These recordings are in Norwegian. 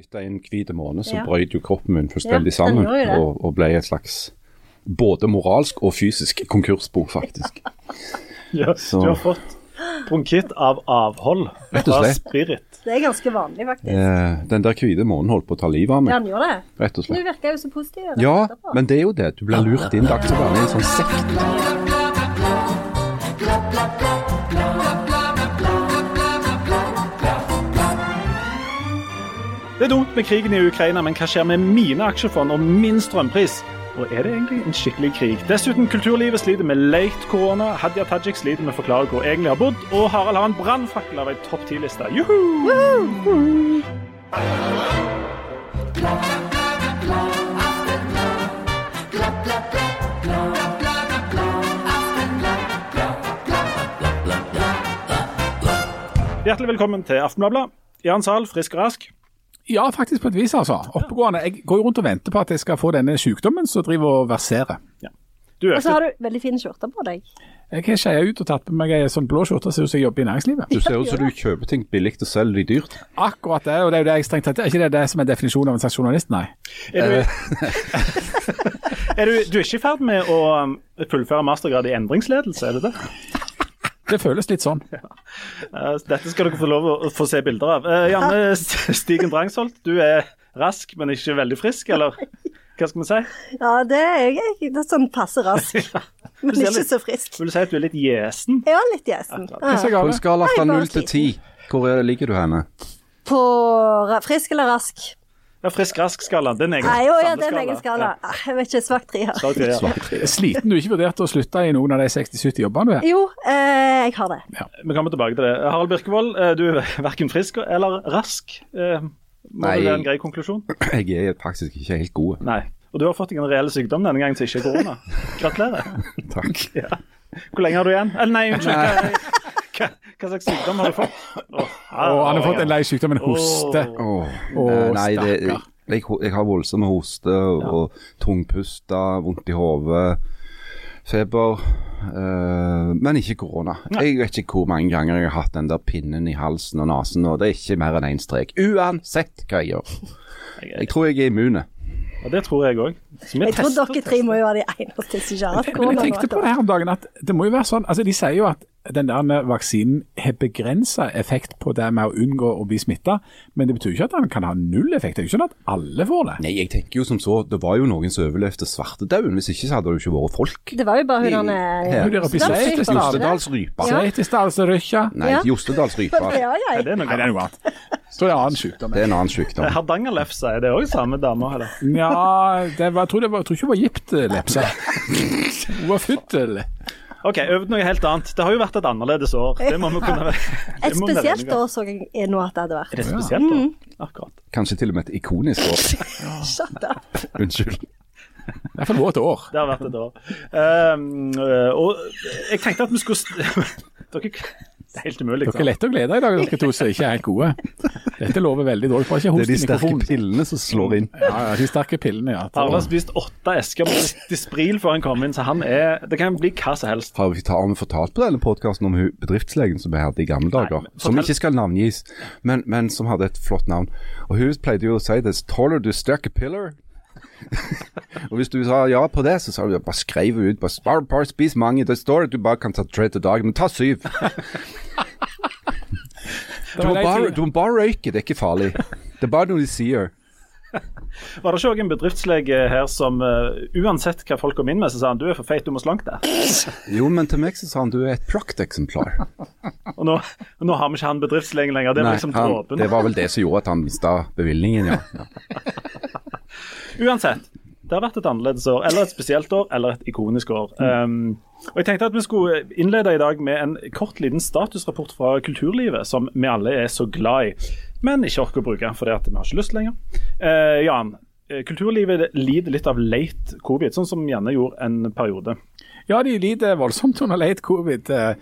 Etter en hvit måned så Ja. brøt jo kroppen min fullstendig ja, sammen, og, og ble et slags både moralsk og fysisk konkursbo, faktisk. Ja, Så- Du har fått bronkitt av avhold fra spirit. Det er ganske vanlig, faktisk. Eh, den der hvite månen holdt på å ta livet av Ja, meg, Den gjør det. rett og Du virker jo så positiv. Ja, men det er jo det. Du blir lurt inn dagsordenen i en sånn sekt. Det er dumt med krigen i Ukraina, men hva skjer med mine aksjefond og min strømpris? Og er det egentlig en skikkelig krig? Dessuten, kulturlivet sliter med late korona, Hadia Tajik sliter med å forklare hvor jeg egentlig har bodd, og Harald har en brannfakkel av ei topp ti-liste. Juhu! Hjertelig velkommen til Aftenbladet. Jan Sahl, frisk og rask. Ja, faktisk på et vis, altså. Oppegående. Jeg går jo rundt og venter på at jeg skal få denne sykdommen som driver og verserer. Ja. Og så har du veldig fine skjorter på deg. Jeg har skeia ut og tatt på meg ei sånn blå skjorte ser ut som jeg jobber i næringslivet. Du ser ut som du kjøper ting billig og selger de dyrt. Akkurat det, og det er jo det jeg strengt tatt Er ikke det det som er definisjonen av en slags journalist, nei? Er du, er du, du er ikke i ferd med å um, fullføre mastergrad i endringsledelse, er det det? Det føles litt sånn. Ja. Dette skal dere få lov å få se bilder av. Eh, Janne Stigen Drangsholt, du er rask, men ikke veldig frisk, eller hva skal vi si? Ja, det er jeg. Det er sånn passe rask, men ikke litt- så frisk. Vil du si at du er litt gjesen? Jeg var litt gjesen. Ja, ja. På en skala fra null til ti, hvor er- ligger du henne? På frisk eller rask? Ja, Frisk-rask-skala. Det er en egen Nei, jo, ja, det er en egen skala. Ah, Jeg vet ikke, svak tre her. Ja, ok, ja. Sliten du ikke vurderte å slutte i noen av de 60-70 jobbene du er? Jo, eh, jeg har det. Vi kommer tilbake til det. Harald Birkevold, eh, du er verken frisk eller rask. Eh, Må Nei. det være en grei konklusjon? Jeg er faktisk ikke helt god. Nei. Og du har fått deg en reell sykdom denne gangen som ikke er korona. Gratulerer. Takk. Ja. Hvor lenge har du igjen? Eller nei, unnskyld. Hva, slags sykdom har du fått? Og han har fått en lei sykdom, en hoste. Åh. Nei, det, jeg, jeg har voldsomme hoste og tungpusta, vondt i hodet, feber. Uh, men ikke korona. Jeg vet ikke hvor mange ganger jeg har hatt den der pinnen i halsen og nesen, og det er ikke mer enn én strek. Uansett hva jeg gjør. Jeg tror jeg er immune. Ja, det tror jeg òg. Jeg tror dere tre må jo være de eneste som ikke har hatt korona. jeg tenkte på det her om dagen, at det må jo være sånn altså De sier jo at den der vaksinen har begrensa effekt på det med å unngå å bli smitta, men det betyr ikke at den kan ha null effekt. Det er jo ikke sånn at alle får det. Nei, jeg tenker jo som så, det var jo noen som overlevde svartedauden. Hvis ikke så hadde det jo ikke vært folk. Det var jo bare hun der Jostedalsrypa, var det? Jostedalsrypa. Ja. Sveitesdalsrykja. Nei. Jostedalsrypa. Ja, ja. Det det er noe annet. Så det er en annen sykdom. Det er en annen sykdom. Hardangerlefse, er det òg samme dame? Eller? Ja, jeg, tror det var, jeg tror ikke hun var eh, Hun var født? OK, over til noe helt annet. Det har jo vært et annerledes år. Det må vi kunne Et spesielt år så jeg er nå at det hadde vært. Det spesielt, år? Akkurat. Kanskje til og med et ikonisk år. Shut up. Unnskyld. I hvert fall vårt år. Det har vært et år. Um, og jeg tenkte at vi skulle Dere Det er helt umulig. Dere er lette å glede i dag, dere to som ikke er helt gode. Dette lover veldig dårlig. Bare ikke Det er de sterke mikrofonen. pillene som slår inn. Ja, ja, de sterke pillene, ja. Harald har spist åtte esker med dis- Dispril før han kom inn, så han er Det kan bli hva som helst. Har vi, har vi fortalt på denne podkasten om bedriftslegen som vi hadde i gamle dager? Nei, som ikke skal navngis, men, men som hadde et flott navn. Og hun pleide jo å si det. Taller du sterke piller? og hvis du sa ja på det, så sa du bare skrev ut. Bare, bare, bare spis mange. Det står at du bare kan ta tre til dagen, men ta syv. Du må, bare, du må bare røyke, det er ikke farlig. Det er bare noe de sier. Var det ikke òg en bedriftslege her som uh, uansett hva folk kom inn med, så sa han du er for feit, du må slanke deg. Jo, men til meg så sa han du er et prakteksemplar. Og nå, nå har vi ikke han bedriftslegen lenger. Det var Nei, liksom dråpen. det var vel det som gjorde at han mista bevilgningen, ja. Uansett. Det har vært et annerledes år, eller et spesielt år, eller et ikonisk år. Um, og jeg tenkte at Vi skulle innlede i dag med en kort liten statusrapport fra kulturlivet, som vi alle er så glad i, men ikke orker å bruke fordi vi har ikke lyst lenger. Uh, Jan, kulturlivet lider litt av late covid, sånn som gjerne gjorde en periode. Ja, de lider voldsomt under late covid. Eh,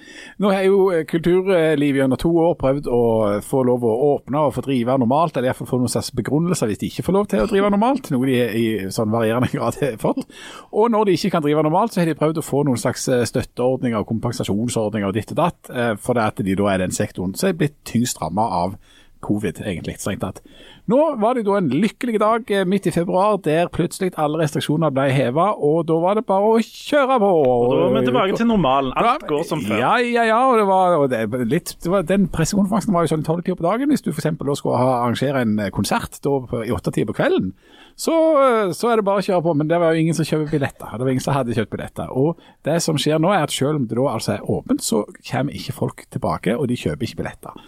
Nå har jo eh, kulturlivet gjennom to år prøvd å få lov å åpne og få drive normalt, eller iallfall få noen slags begrunnelser hvis de ikke får lov til å drive normalt, noe de i sånn varierende grad har fått. Og når de ikke kan drive normalt, så har de prøvd å få noen slags eh, støtteordninger og kompensasjonsordninger og ditt og datt, for det at de da er den sektoren som er blitt tyngst ramma av covid, egentlig, strengt tatt. Nå var det da en lykkelig dag eh, midt i februar der plutselig alle restriksjoner ble heva, og da var det bare å kjøre på. Og da var vi tilbake til normalen. Alt går som før. Ja, ja, ja. og det var, og det, litt, det var, Den pressekonferansen var jo sånn tolvtida på dagen. Hvis du f.eks. skulle ha, arrangere en eh, konsert da, i i åttetida på kvelden, så, eh, så er det bare å kjøre på. Men det var jo ingen som kjøper billetter. Det var ingen som hadde kjøpt billetter. Og det som skjer nå, er at selv om det da altså er åpent, så kommer ikke folk tilbake, og de kjøper ikke billetter.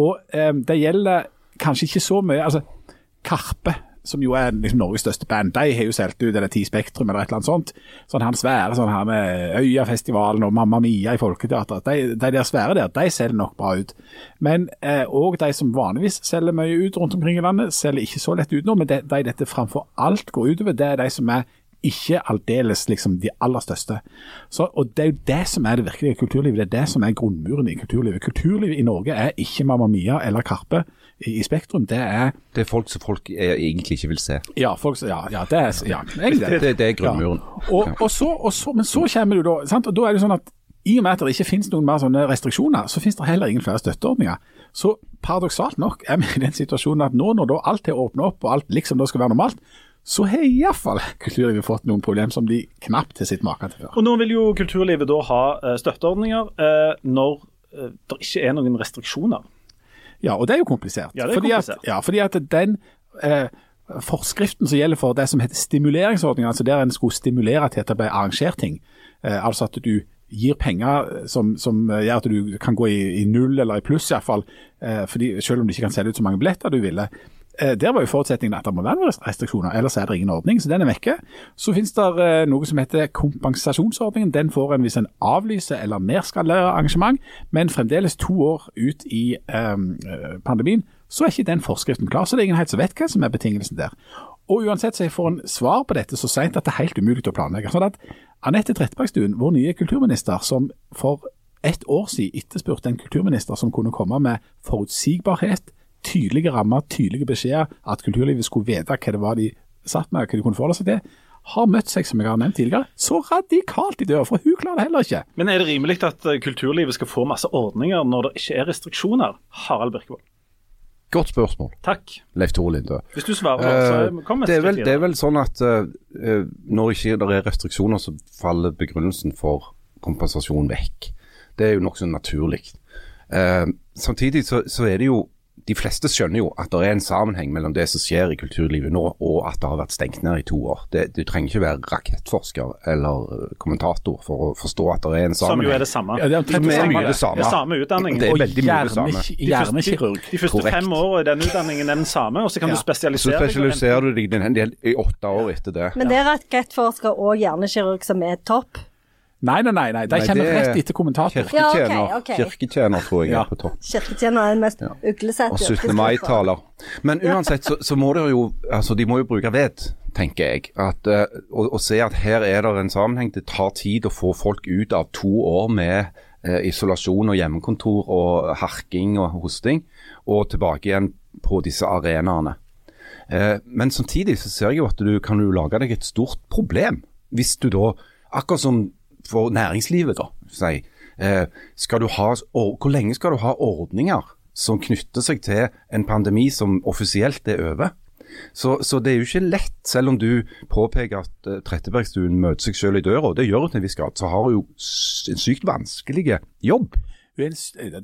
Og eh, det gjelder kanskje ikke så mye altså Karpe, som jo er liksom Norges største band, de har jo solgt ut eller Ti Spektrum eller et eller annet sånt. Sånn han svære sånn her med Øyafestivalen og Mamma Mia i Folketeatret. De, de der svære der, de selger nok bra ut. Men òg eh, de som vanligvis selger mye ut rundt omkring i landet, selger ikke så lett ut nå. Men de, de dette framfor alt går utover, det er de som er ikke aldeles liksom de aller største. Så, og Det er jo det som er det virkelige kulturlivet. Det er det som er grunnmuren i kulturlivet. Kulturlivet i Norge er ikke Mamma Mia eller Karpe i, i Spektrum. Det er Det er folk som folk er, egentlig ikke vil se. Ja, folk, ja, ja det er ja, egentlig det. Det, det er grunnmuren. Ja. Og, og, så, og så, men så kommer du da sant? og da er det sånn at i og med at det ikke finnes noen mer sånne restriksjoner, så finnes det heller ingen flere støtteordninger. Så paradoksalt nok er vi i den situasjonen at nå når da alt er åpnet opp og alt liksom da skal være normalt, så har iallfall kulturlivet fått noen problemer som de knapt har sett maken til før. Og Nå vil jo kulturlivet da ha eh, støtteordninger eh, når eh, det ikke er noen restriksjoner. Ja, og det er jo komplisert. Ja, det er fordi komplisert. At, ja, fordi at den eh, forskriften som gjelder for det som heter stimuleringsordningen, altså der en skulle stimulere til at det ble arrangert ting, eh, altså at du gir penger som, som, gjør at du kan gå i, i null eller i pluss iallfall, eh, fordi selv om du ikke kan selge ut så mange billetter du ville, der var jo forutsetningen at det må være restriksjoner, ellers er det ingen ordning. Så den er vekke. Så finnes det eh, noe som heter kompensasjonsordningen. Den får en hvis en avlyser eller nedskalerer arrangement, men fremdeles to år ut i um, pandemien, så er ikke den forskriften klar. Så det er ingen helt som vet hva som er betingelsen der. Og uansett så jeg får en svar på dette så seint at det er helt umulig å planlegge. Sånn at Anette Trettebergstuen, vår nye kulturminister, som for ett år siden etterspurte en kulturminister som kunne komme med forutsigbarhet, tydelige rammer, tydelige beskjeder, at kulturlivet skulle vite hva det var de satt med, hva de kunne forholde seg til, har møtt seg, som jeg har nevnt tidligere, så radikalt i døra, for hun klarer det heller ikke. Men er det rimelig at eh, kulturlivet skal få masse ordninger når det ikke er restriksjoner? Harald Birkevold. Godt spørsmål. Takk. Leif Tore Linde. Hvis du svarer, så kom med det, er vel, det er vel sånn at uh, når ikke det er restriksjoner, så faller begrunnelsen for kompensasjon vekk. Det er jo nokså naturlig. Uh, samtidig så, så er det jo de fleste skjønner jo at det er en sammenheng mellom det som skjer i kulturlivet nå, og at det har vært stengt ned i to år. Det, du trenger ikke være rakettforsker eller kommentator for å forstå at det er en sammenheng. Som jo er det samme. Ja, det er, det er mye det samme. Det er samme utdanning. Det er veldig mye det samme. hjernekirurg. De første Korrekt. fem årene i den utdanningen er den samme, og så kan Ja. du spesialisere deg. Så spesialiserer du deg en del i åtte år etter det. Men det er rakettforsker og hjernekirurg som er topp. Nei, nei, nei, nei. de Nei, kommer er rett etter kommentator. Kirketjener, Ja, ok, ok. kirketjener tror jeg Ja. er på topp. Kirketjener er den mest uglesette Og 17. mai-taler. Men uansett så, så må dere jo altså de må jo bruke ved, tenker jeg. At, å, å og se at her er det en sammenheng. Det tar tid å få folk ut av to år med eh, isolasjon og hjemmekontor og harking og hosting, og tilbake igjen på disse arenaene. Eh, men samtidig så ser jeg jo at du kan jo lage deg et stort problem. Hvis du da, akkurat som for næringslivet, da, si, eh, ha, or, hvor lenge skal du ha ordninger som knytter seg til en pandemi som offisielt er over? Så, så det er jo ikke lett, selv om du påpeker at uh, Trettebergstuen møter seg selv i døra, og det gjør hun til en viss grad, så har hun jo en sykt vanskelig jobb. Det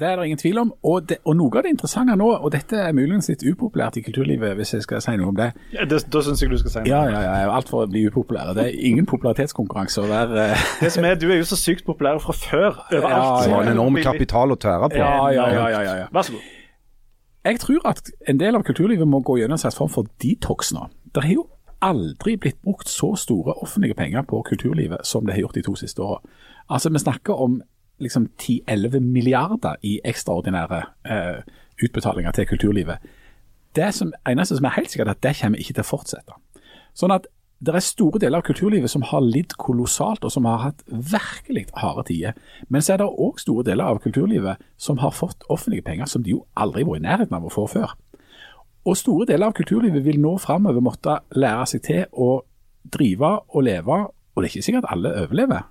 er det ingen tvil om. Og, det, og noe av det interessante nå, og dette er muligens litt upopulært i kulturlivet, hvis jeg skal si noe om det. Ja, det, da syns jeg du skal si noe. Ja, ja, ja, alt for å bli upopulær. Det er ingen popularitetskonkurranse å være eh, Det som er, Du er jo så sykt populær fra før. Overalt. Ja, ja, ja, har en enorm kapital å tære på. Ja, ja, ja, ja, ja, ja. Vær så god. Jeg tror at en del av kulturlivet må gå gjennom en slags form for detox nå. Det har jo aldri blitt brukt så store offentlige penger på kulturlivet som det har gjort de to siste åra. Altså, vi snakker om liksom 10-11 milliarder i ekstraordinære eh, utbetalinger til kulturlivet. Det som, eneste som er helt sikkert, er at det kommer ikke til å fortsette. Sånn at det er store deler av kulturlivet som har lidd kolossalt, og som har hatt virkelig harde tider. Men så er det òg store deler av kulturlivet som har fått offentlige penger som de jo aldri var i nærheten av å få før. Og store deler av kulturlivet vil nå framover måtte lære seg til å drive og leve, og det er ikke sikkert alle overlever,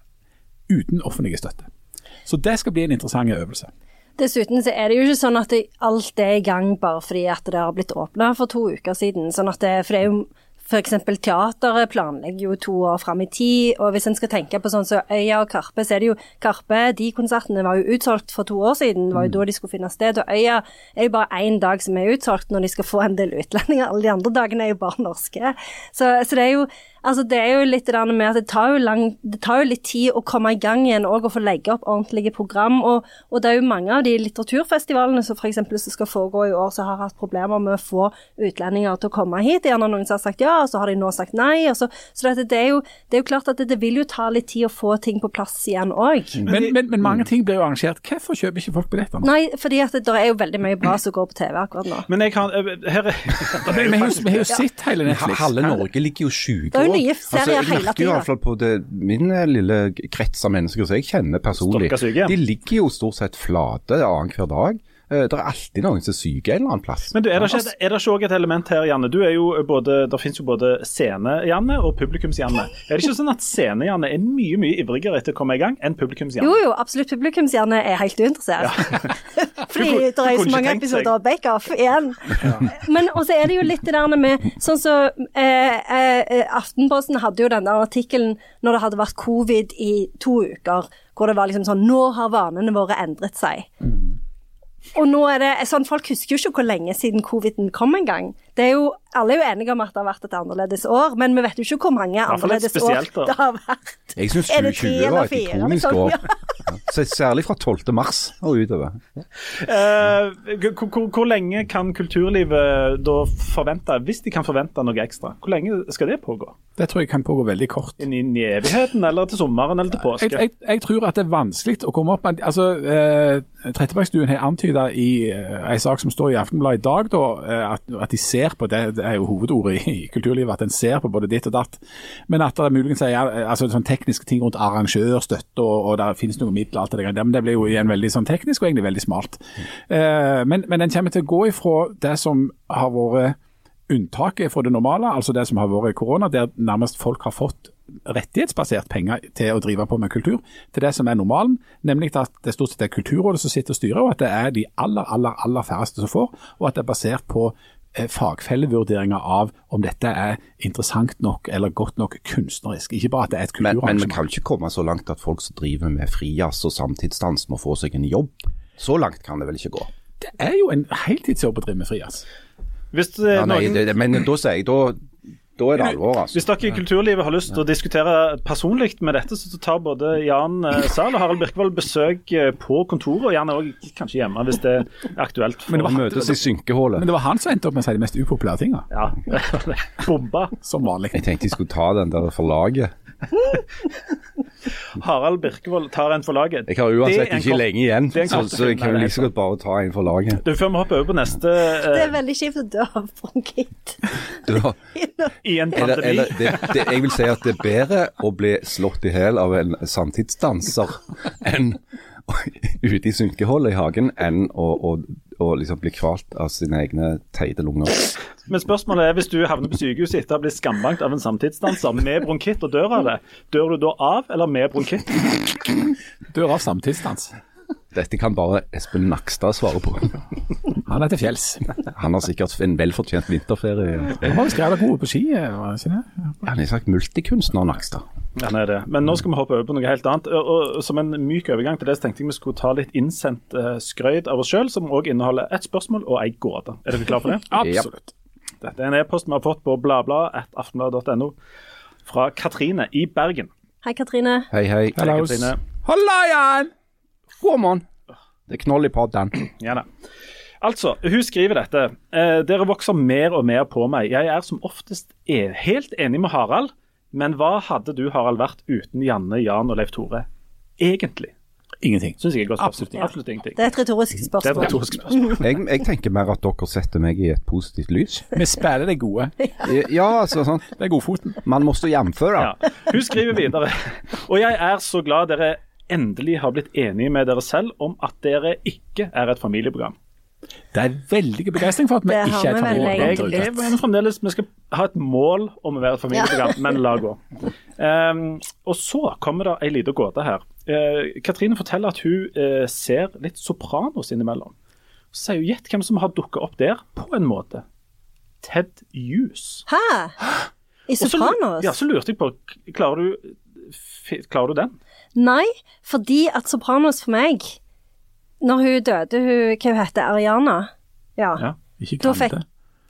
uten offentlig støtte. Så det skal bli en interessant øvelse. Dessuten så er det jo ikke sånn at alt er i gang bare fordi at det har blitt åpna for to uker siden. Sånn at det, for det er jo F.eks. teateret planlegger jo to år fram i tid, og hvis en skal tenke på sånn som så Øya og Karpe, så er det jo Karpe, de konsertene var jo utsolgt for to år siden, det var jo da de skulle finne sted. Og Øya er jo bare én dag som er utsolgt når de skal få en del utlendinger, alle de andre dagene er jo bare norske. Så, så det er jo Altså, det er jo litt det med at det tar jo, lang, det tar jo litt tid å komme i gang igjen og å få legge opp ordentlige program. Og, og, det er jo mange av de litteraturfestivalene som f.eks. som skal foregå i år, som har hatt problemer med å få utlendinger til å komme hit. Gjerne noen som har sagt ja, og så har de nå sagt nei. Så, så det, det, er jo, det, er jo, klart at det, det, vil jo ta litt tid å få ting på plass igjen òg. Men, men, men, mange ting blir jo arrangert. Hvorfor kjøper ikke folk billetter nå? Nei, fordi at det er jo veldig mye bra som går på TV akkurat nå. Men jeg kan, her, Vi har jo sett hele Netflix. Halve Norge ligger jo sjuke år nye serier altså, hele tida. Iallfall på det, min eh, lille krets av mennesker som jeg kjenner personlig. De ligger jo stort sett flate annenhver dag. Eh, det er alltid noen som er syke en eller annen plass. Men du, Er det ikke, er det ikke også et element her, Janne? Du er jo både, Det finnes jo både scene-Janne og publikums-Janne. Er det ikke sånn at scene-Janne er mye mye ivrigere etter å komme i gang enn publikums-Janne? Jo, jo, absolutt. Publikums-Janne er helt uinteressert. Ja. Fordi det er så mange episoder av Bake Off igjen. Ja. Men også er det jo litt det der med Sånn som så, eh, eh, Aftenposten hadde jo den der artikkelen når det hadde vært covid i to uker, hvor det var liksom sånn Nå har vanene våre endret seg. Mm. Og nå er det sånn, Folk husker jo ikke hvor lenge siden coviden kom engang. Det er jo, Alle er jo enige om at det har vært et annerledes år, men vi vet jo ikke hvor mange annerledes år det har vært. Jeg syns 2020 var et ikonisk liksom? år. Ja. Særlig fra 12. mars og utover. Uh, hvor, hvor, lenge kan kulturlivet da forvente, hvis de kan forvente noe ekstra, hvor lenge skal det pågå? Det tror jeg kan pågå veldig kort. Inn i evigheten, eller til sommeren, eller til påske? Jeg, jeg, jeg tror at det er vanskelig å komme opp med altså, uh, Trettebergstuen har antyda i uh, en sak som står i Aftenbladet i dag, da, uh, at, at, de ser på det, det er jo hovedordet i, kulturlivet, at en ser på både ditt og datt. Men at det muligens er altså, sånn tekniske ting rundt arrangørstøtte, og, og der finnes noen midler, alt det der. Men det blir jo igjen veldig sånn teknisk og egentlig veldig smalt. Uh, men, men den kommer til å gå ifra det som har vært unntaket fra det normale, altså det som har vært korona, der nærmest folk har fått rettighetsbasert penger til å drive på med kultur, til det som er normalen, nemlig at det stort sett er Kulturrådet som sitter og styrer, og at det er de aller, aller, aller færreste som får, og at det er basert på eh, fagfellevurderinger av om dette er interessant nok eller godt nok kunstnerisk. Ikke bare at det er et kulturarrangement. Men, men vi kan ikke komme så langt at folk som driver med frijazz og samtidsdans må få seg en jobb. Så langt kan det vel ikke gå? Det er jo en heltidsjobb å drive med frijazz. Hvis det, ja, nei, det, men da sier jeg, da da er det alvor, altså. Hvis dere i kulturlivet har lyst til å diskutere personlig med dette, så tar både Jan Sahl Zahl og Harald Birkevold besøk eh, på kontoret, og gjerne òg kanskje hjemme hvis det er aktuelt. For å møtes i synkehullet. Men det var han som endte opp med å si de mest upopulære tinga. Ja, bomba. Som vanlig. Jeg tenkte jeg skulle ta den der forlaget. Harald Birkevold tar en for laget. Jeg har uansett ikke kort, lenge igjen, så, så, jeg kan jo like så godt bare ta en for laget. Du, Før vi hopper over på neste uh, Det er veldig kjipt å dø av bronkitt. I en pandemi. Eller, det, det, jeg vil si at det er bedre å bli slått i hjel av en samtidsdanser enn ute i synkeholdet i hagen enn å, å, å liksom bli kvalt av sine egne teite lunger. Men spørsmålet er, hvis du havner på sykehuset etter å ha blitt skambankt av en samtidsdanser med bronkitt og dør av det, dør du da av eller med bronkitt? Dør av samtidsdans. Dette kan bare Espen Nakstad svare på. Han er til fjells. Han har sikkert en velfortjent vinterferie. Han var skrevet gode på ski, var ikke det? Han er sagt multikunstner, Nakstad. Han er det. Men nå skal vi hoppe over på noe helt annet. Og, og Som en myk overgang til det, så tenkte jeg vi skulle ta litt innsendt uh, skrøyd av oss sjøl, som òg inneholder ett spørsmål og ei gåte. Er dere klare for det? Absolutt. Dette er en e-post vi har fått på bladblad.aftenblad.no fra Katrine i Bergen. Hei, Katrine. Hei, hei. Hei, Katrine. Halla, Jan! God morgen. Det er knoll i podden. Ja da. Altså, hun skriver dette. Eh, dere vokser mer og mer på meg. Jeg er som oftest er helt enig med Harald, men hva hadde du, Harald, vært uten Janne, Jan og Leif Tore? Egentlig. Ingenting. Synes jeg godt. Absolutt, ja. absolutt ingenting. Det er et retorisk spørsmål. Det er et retorisk spørsmål. jeg, jeg, tenker mer at dere setter meg i et positivt lys. Vi spiller det gode. Ja, altså sånn. Det er godfoten. Man måste jamføre. Ja. Hun skriver videre. Og jeg er så glad dere endelig har blitt enige med dere selv om at dere ikke er et familieprogram. Det er veldig begeistring for at vi det ikke er et familieprogram. Jeg, jeg mener fremdeles vi skal ha et mål om å være et familieprogram, ja. men la gå. Um, og så kommer det ei lita gåte her. Uh, Katrine forteller at hun uh, ser litt Sopranos innimellom. Så sier hun gjett hvem som har dukka opp der, på en måte. Ted Hughes. Hæ? I Sopranos? så Sopranos? Ja, så lurte jeg på Klarer du, klarer du den? Nei, fordi at Sopranos for meg Når hun døde, hun, hva hun heter Ariana? Ja. Ja. Ikke Da fikk jeg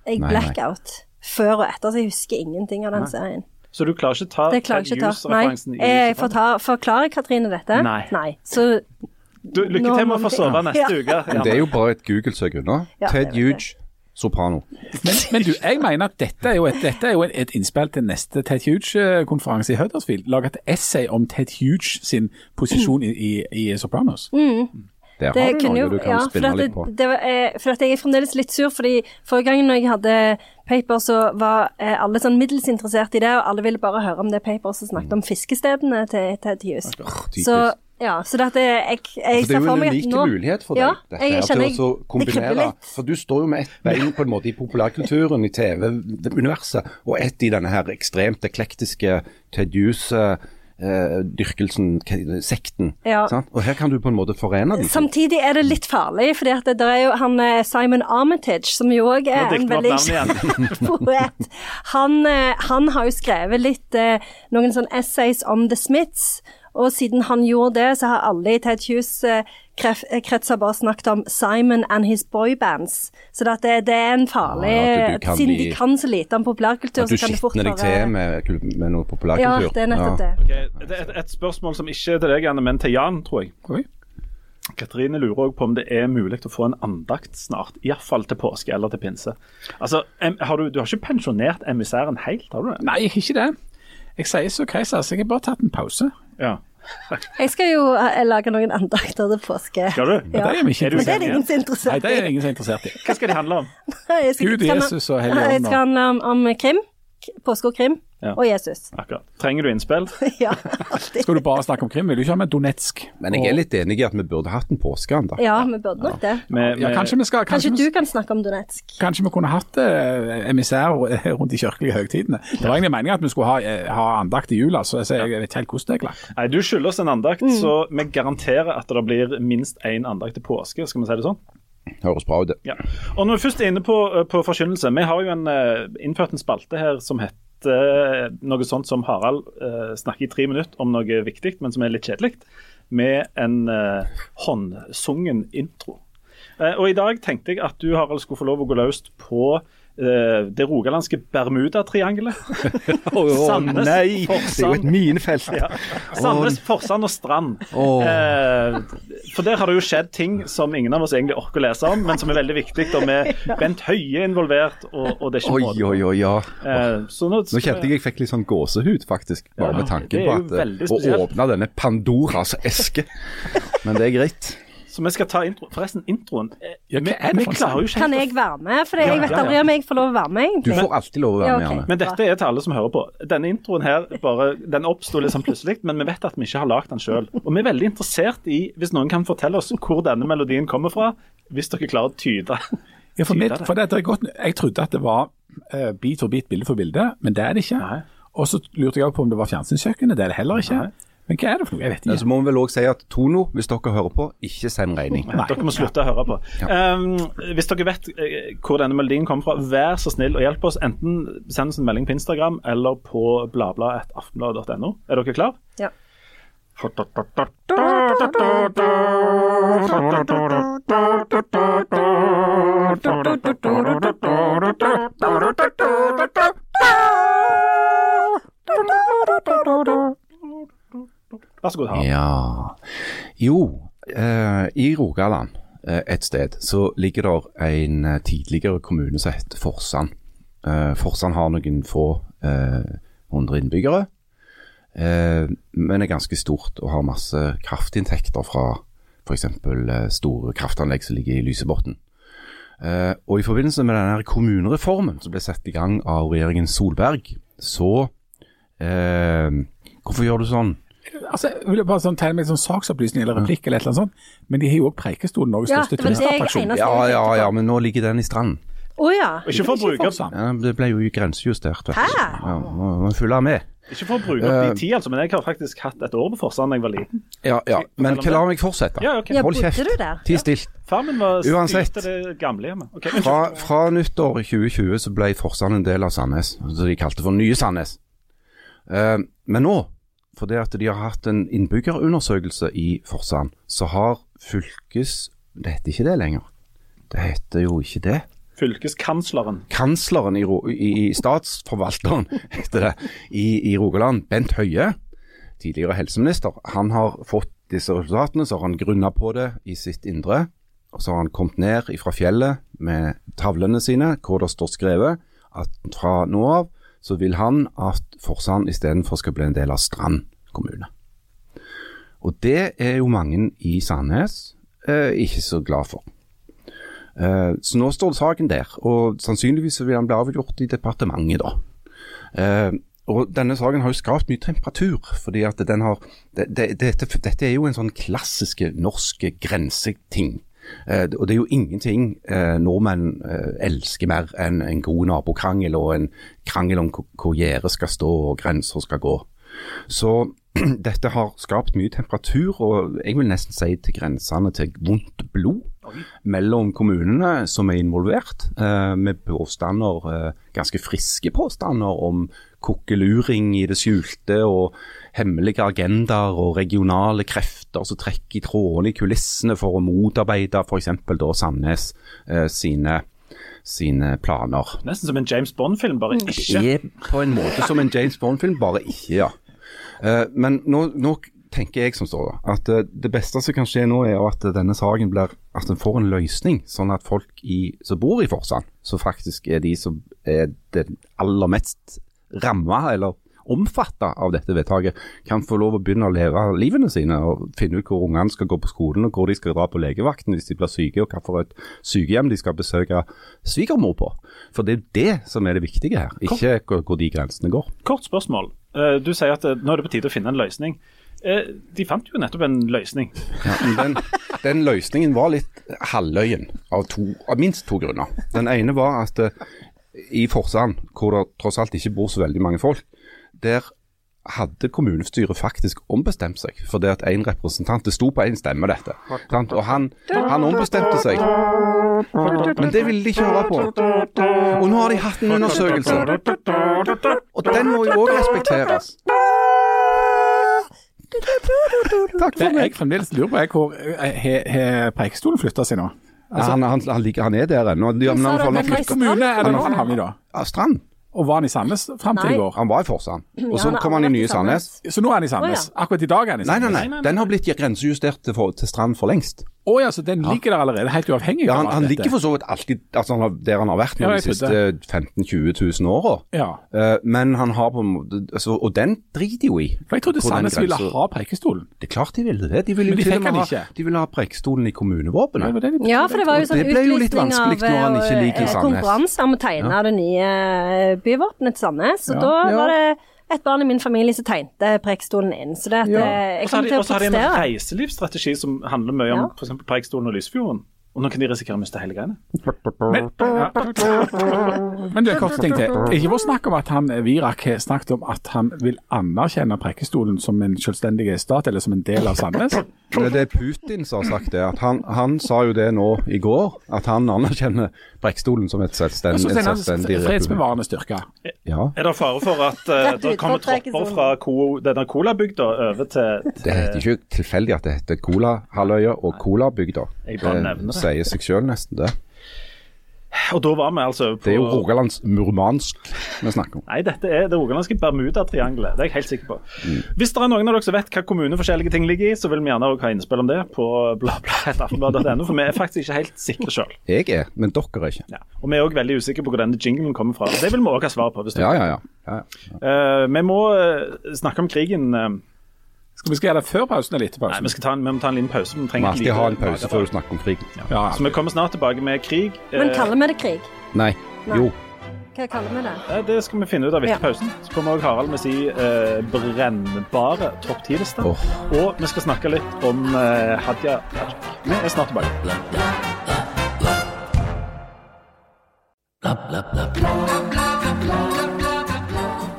Nei, nei. blackout. Før og etter, så jeg husker ingenting av den serien. Så du klarer ikke ta Det klarer Ted. Nei, Hughes-referansen i jeg får ta, forklarer Katrine dette. Nei. Så Du, lykke til med å få sove neste Ja. uke. Ja. det er jo bare et Google-søk unna. Ja, Ted. Huge, Soprano. Men, men du, jeg mener at dette er jo et, dette er jo et, innspill til neste Ted Huge-konferanse i Huddersfield. Lage et essay om Ted Huge sin posisjon i, i, i Sopranos. Der det har du noe jo du kan ja, spinne litt på. det, det var, eh, for at jeg er fremdeles litt sur, fordi forrige gang når jeg hadde paper, så var eh, alle sånn middels interessert i det, og alle ville bare høre om det paper som snakket om fiskestedene til Ted Hughes. Så ja, så dette jeg, jeg For det er jo en unik nå- mulighet for deg Ja, dette jeg her, kjenner til å så det kribler kombinere. litt. For du står jo med ett bein på en måte i populærkulturen, i TV-universet, og ett i denne her ekstremt eklektiske Ted Hughes-dyrkelsen, sekten. Ja. Sant? Og her kan du på en måte forene dem. Samtidig er det litt farlig, for det, er jo han eh, Simon Armitage, som jo òg er en veldig kjent poet. Han, eh, han har jo skrevet litt eh, noen sånne essays om The Smiths, og siden han gjorde det, så har alle i Ted Hughes eh, eh, kretser bare snakket om Simon and his boybands. Så det, det, det er en farlig Ja, at du Siden bli- de kan så lite om populærkultur, så kan det fort skitner deg til med, med noe Ja, det er nettopp Ja. det. Okay, det er et, et spørsmål som ikke er til deg, Anne, men til Jan, tror jeg. Oi. Katrine lurer òg på om det er mulig å få en andakt snart. Iallfall til påske eller til pinse. Altså, har du, du har ikke pensjonert emissæren helt, har du det? Nei, ikke det. Jeg sier så Keiser, så jeg har bare tatt en pause. Ja. Jeg skal jo eh, lage noen andakter til påske. Skal du? Men det er vi ikke Er Men det er det ingen som er Nei, interessert det i. er ingen som er interessert i. Hva skal de handle om? Nei, skal- Gud, Jesus og Helligånden. Jeg skal handle om, om krim. Påske og krim. Ja. Og Jesus. Akkurat. Trenger du innspill? ja, alltid. Skal du bare snakke om krim? Vil du ikke ha med Donetsk? Men jeg er litt enig i at vi burde hatt en påskeand. Ja, vi burde nok det. Med, Ja, kanskje vi skal Kanskje kanskje, du kan snakke om Donetsk? kanskje vi kunne hatt eh, emissær rundt de kirkelige høytidene. Det var egentlig meningen at vi skulle ha, eh, ha andakt i jula, så jeg vet helt hvordan det er klart. Nei, Du skylder oss en andakt, Mm. så vi garanterer at det blir minst én andakt til påske. Skal vi si det sånn? Høres bra ut. det. Ja. Og når vi først er inne på, på forkynnelse, vi har jo en, eh, innført en spalte her som heter eh, noe sånt som Harald uh, snakker i tre minutter om noe viktig, men som er litt kjedelig, med en uh, håndsungen intro. Og i dag tenkte jeg at du Harald skulle få lov å gå løst på det rogalandske Bermudatriangelet. Sandnes, nei! Det er jo et minefelt. Ja. Sandnes, Forsand og Strand. Oh. Eh, for der har det jo skjedd ting som ingen av oss egentlig orker å lese om, men som er veldig viktig. Og med Bent Høie involvert, og, og det er ikke måte på. ja. Eh, så nå, Nå kjente jeg jeg fikk litt sånn gåsehud, faktisk. Bare Ja, med tanken på at eh, å åpne denne Pandoras eske. Men det er greit. Så vi skal ta intro. Forresten, introen eh, Ja, hva vi, er det vi klarer jo ikke Kan jeg være med? For jeg vet ja, ja. aldri om jeg får lov å være med, egentlig. Du får alltid lov å være med. Janne. Men dette er til alle som hører på. Denne introen her bare, den oppsto sånn plutselig, men vi vet at vi ikke har lagd den sjøl. Og vi er veldig interessert i, hvis noen kan fortelle oss hvor denne melodien kommer fra, hvis dere klarer å tyde. Ja, for, mitt, tyde det. for er godt, jeg trodde at det var uh, bit for bit, bilde for bilde, men det er det ikke. Nei. Og så lurte jeg på om det var fjernsynskjøkkenet, det er det heller ikke. Nei. Men hva er det for noe? Jeg vet ikke. Så må vi vel òg si at Tono, hvis dere hører på, ikke send regning. Dere må slutte å høre på. Um, hvis dere vet eh, hvor denne melodien kommer fra, vær så snill og hjelp oss. Enten send oss en melding på Instagram eller på bladblad.aftenblad.no. Er dere klar? Ja. Vær så god, Harald. Ja Jo, eh, i Rogaland eh, et sted så ligger der en eh, tidligere kommune som heter Forsand. Eh, Forsand har noen få eh, hundre innbyggere, eh, men er ganske stort og har masse kraftinntekter fra f.eks. Store kraftanlegg som ligger i Lysebotn. Og I forbindelse med denne kommunereformen som ble satt i gang av regjeringen Solberg, så Hvorfor gjør du sånn? Altså, jeg vil bare sånn, tegne meg sånn saksopplysning eller replikk eller et eller annet sånt, men de har jo også Preikestolen, Norges Ja, største turistattraksjon. Ja, ja, ja, men nå ligger den i stranden. Å ja. Ikke for å bruke opp Ja, det ble jo grensejustert. Hæ? Ja, må, må følge med. Ikke for å bruke opp Eh. din tid, altså, men jeg har faktisk hatt et år på Forsand da jeg var liten. Ja, ja. Men la meg fortsette. Ja, okay. Hold kjeft. du? Ti stilt. Var Uansett. det gamlehjemmet. Ok, Fra, fra nyttår i 2020 så ble Forsand en del av Sandnes, som de kalte for Nye Sandnes. Uh, men nå, fordi at de har hatt en innbyggerundersøkelse i Forsand, så har fylkes... Det heter ikke det lenger. Det heter jo ikke det. Fylkeskansleren. Kansleren i, i, i statsforvalteren, heter det, i, i Rogaland, Bent Høie, tidligere helseminister, han har fått disse resultatene, så har han grunna på det i sitt indre. Og så har han kommet ned fra fjellet med tavlene sine, hvor det står skrevet at fra nå av så vil han at Forsand istedenfor skal bli en del av Strand kommune. Og det er jo mange i Sandnes eh, ikke så glad for. Eh, så nå står saken der, og sannsynligvis vil den bli avgjort i departementet da. Eh, og denne saken har jo skapt mye temperatur, fordi at den har det, det, dette, dette er jo en sånn klassiske norske grenseting. Eh, og det er jo ingenting eh, nordmenn eh, elsker mer enn en god nabokrangel og en krangel om hvor- gjerdet skal stå og grenser skal gå. Så dette har skapt mye temperatur, og jeg vil nesten si til grensene til vondt blod mellom kommunene som er involvert, eh, med påstander, ganske friske påstander om kokkeluring i det skjulte og hemmelige agendaer og regionale krefter som trekker i trådene i kulissene for å motarbeide f.eks. Sandnes eh, sine, sine planer. Nesten som en James Bond-film, bare Det ikke. er på en måte som en James Bond-film, bare ikke, ja. Eh, men nå, nå tenker jeg som står da, at eh, det beste som kan skje nå er at denne saken blir, at den får en løsning, sånn at folk i, som bor i Forsand, som faktisk er de som er det aller mest ramma, eller omfattet av dette vedtaket, kan få lov å begynne å leve livene sine og finne ut hvor ungene skal gå på skolen og hvor de skal dra på legevakten hvis de blir syke, og hvilket sykehjem de skal besøke svigermor på. For det er det som er det viktige her, ikke hvor, hvor de grensene går. Kort spørsmål. Eh, Du sier at eh, nå er det på tide å finne en løsning. Eh, De fant jo nettopp en løsning. Ja, den, den løsningen var litt halvøyen av, to, av minst to grunner. Den ene var at i Forsand, hvor det tross alt ikke bor så veldig mange folk, der hadde kommunestyret faktisk ombestemt seg. For det at en representant Det sto på én stemme, dette. Og han, han ombestemte seg. Men det ville de ikke høre på. Og nå har de hatt en undersøkelse. Og den må jo òg respekteres. Takk for meg. jeg fremdeles lurer på, er hvor eh, har har Preikestolen flytta seg nå? han, han, han, han er der ennå. Men Hvilken Kommune er det nå han havner i da? Strand. Og var han i Sandnes fram til i går? Han var i Forsand. Og så ja, kom han i nye Sandnes. Sandnes. Så nå er han i Sandnes? Akkurat i dag er han i Sandnes? Nei, nei, nei. Den har blitt grensejustert til, for, til Strand for lengst. Å ja, så den ligger der allerede, helt uavhengig Ja, av han, han ligger for så vidt alltid altså, han har, der han har vært nå Ja, de siste 15 000-20 000 åra. Ja, Uh, men han har på en måte altså, Og den driter jo i. for jeg trodde Sandnes ville ha Preikestolen. Det er klart de ville det. De ville Men de fikk han ha, ikke. de ville ha Preikestolen i kommunevåpenet. det Ja, for det var jo sånn utlysning av når han ikke liker eh, konkurranse om å tegne det nye byvåpenet til Sandnes. Og Ja. da Ja. var det et barn i min familie som tegnte Preikestolen inn. Så det at, Ja. eh, jeg kommer til å og så har de en reiselivsstrategi som handler mye om Ja. eksempel Preikestolen og Lysfjorden. Og nå kan de risikere å miste hele greiene. Men, ja. Men du, en kort ting til. Ikke for snakk om at han Virak har snakket om at han vil anerkjenne Preikestolen som en selvstendig stat, eller som en del av Sandnes. Det er Putin som har sagt det. At han, han sa jo det nå i går, at han anerkjenner Preikestolen som et selvstend, en selvstendig republikk. fredsbevarende styrke. Ja, Er det fare for at uh, det kommer tropper fra ko, denne colabygda over til, Det til heter ikke tilfeldig at det heter Colahalvøya og Kolabygda. Jeg bare nevner det. Sier seg sjøl nesten, det. Og da var vi altså på Det er jo Rogalands Murmansk vi snakker om. Nei, dette er det rogalandske Bermudatriangelet. Det er jeg helt sikker på. Hvis det er noen av dere som vet hva kommune forskjellige ting ligger i, så vil vi gjerne også ha innspill om det på bladbladet.aftenbladet.no, for vi er faktisk ikke helt sikre sjøl. Jeg er, men dere er ikke. Ja. Og vi er òg veldig usikre på hvor denne jinglen kommer fra. Det vil vi òg ha svar på. hvis du Ja, ja, ja. ja, ja. Uh, vi må eh, snakke om krigen. Eh, Skal vi skal gjøre det før pausen eller etter nei, pausen? vi skal ta en, vi må ta en liten pause. Vi trenger alltid lite ha en pause før du snakker om krig. Ja, Så vi kommer snart tilbake med krig. Men Eh, kaller vi det krig? Nei. Nei. Jo. Hva kaller vi det? eh, det skal vi finne ut av etter Ja. pausen. Så kommer også Harald med si eh, brennbare topp ti-liste. Oh. Og vi skal snakke litt om eh, Hadia Tajik. Vi er snart tilbake.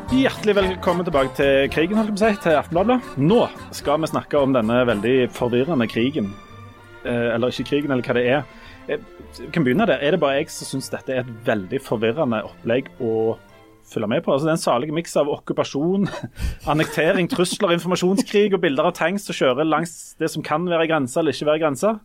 Hjertelig velkommen tilbake til krigen, holdt jeg på å si, til Aftenbladet. Nå skal vi snakke om denne veldig forvirrende krigen. Eh, eller ikke krigen, eller hva det er. Jeg Vi kan begynne der. Er det bare jeg som syns dette er et veldig forvirrende opplegg å følge med på? Altså, det er en salig miks av okkupasjon, annektering, trusler, informasjonskrig og bilder av tanks som kjører langs det som kan være grensa eller ikke være grensa.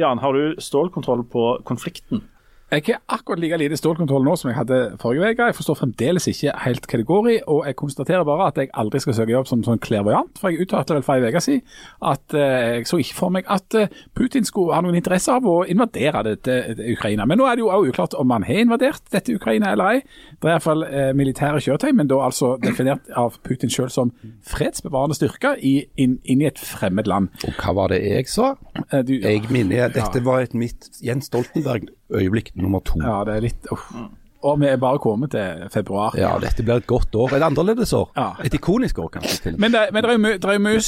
Jan, har du stålkontroll på konflikten? Jeg har akkurat like lite stålkontroll nå som jeg hadde forrige uke. Jeg forstår fremdeles ikke helt hva det går i, og jeg konstaterer bare at jeg aldri skal søke jobb som sånn klærvoajant. For jeg uttalte vel for en uke siden at eh, jeg så ikke for meg at eh, Putin skulle ha noen interesse av å invadere dette det Ukraina. Men nå er det jo også uklart om han har invadert dette Ukraina eller ei. Det er iallfall eh, militære kjøretøy, men da altså definert av Putin selv som fredsbevarende styrker i, inn, inn i et fremmed land. Og hva var det jeg sa? Eh, Du, Jeg minner, dette var et mitt Jens Stoltenberg-øyeblikk nummer to. Ja, det er litt uff. Og vi er bare kommet til februar. Ja, dette blir et godt år. Et annerledes år. Ja. Et ikonisk år, kanskje. Men, det, men det er jo mye, det er mye,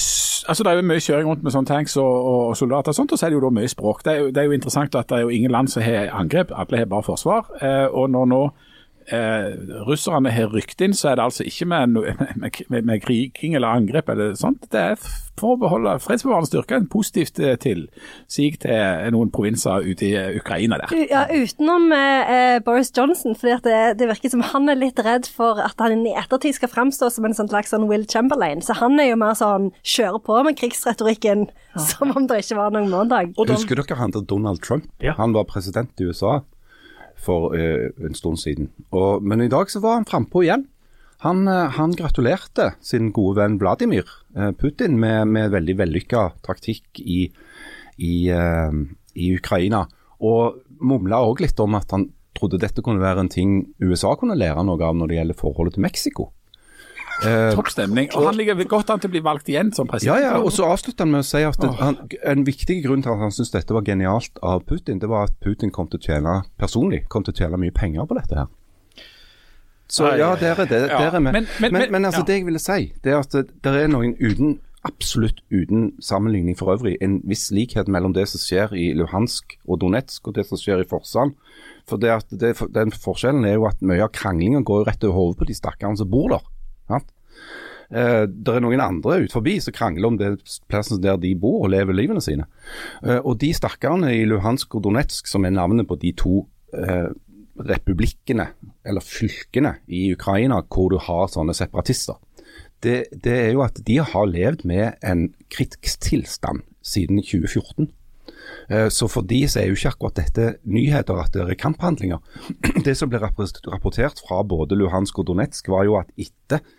altså det er mye kjøring rundt med sånne tanks og, og, og soldater og sånt, og så er det jo da mye språk. Det er jo, det er jo interessant at det er jo ingen land som har angrep, alle har bare forsvar. Eh, og når nå eh, russerne har rykt inn, så er det altså ikke med, med, med, med kriging eller angrep eller sånt. Det er for å beholde fredsbevarende styrker en positivt til sig til noen provinser ute i eh, Ukraina der. Ja, utenom eh, eh, Boris Johnson, fordi det, det virker som han er litt redd for at han i ettertid skal fremstå som en sånn slags sånn Will Chamberlain. Så han er jo mer sånn kjører på med krigsretorikken som om det ikke var noen morgendag. Husker dere han til Donald Trump? Ja. Han var president i USA for eh, en stund siden. Og, men i dag så var han frampå igjen. Han, eh, han gratulerte sin gode venn Vladimir eh, Putin med, med veldig vellykka taktikk i, i, i Ukraina. Og mumla òg litt om at han trodde dette kunne være en ting USA kunne lære noe av når det gjelder forholdet til Mexico. Eh, Topp stemning. Og han ligger godt an til å bli valgt igjen som president. ja, ja, og så avslutter han med å si at det, han, en viktig grunn til at han syntes dette var genialt av Putin, det var at Putin kom til å tjene personlig, kom til å tjene mye penger på dette her. Så ja, der er det. Ja, Der er vi. men- Men, men- men- altså, ja. det jeg ville si, det er at det, det er noen uten Absolutt uten sammenligning for øvrig, en viss likhet mellom det som skjer i Luhansk og Donetsk og det som skjer i Forsand. For det at det, den forskjellen er jo at mye av kranglingen går jo rett over hodet på de stakkarene som bor der. Sant? Uh, det er noen andre ut forbi som krangler om det plassen der de bor og lever livene sine. Uh, og de stakkarene i Luhansk og Donetsk, som er navnet på de to uh, republikkene, eller fylkene i Ukraina hvor du har sånne separatister, det, det er jo at de har levd med en krigstilstand siden 2014. Eh, Så for de så er jo ikke akkurat dette nyheter at det er kamphandlinger. Det som ble rapportert fra både Luhansk og Donetsk var jo at etter eh,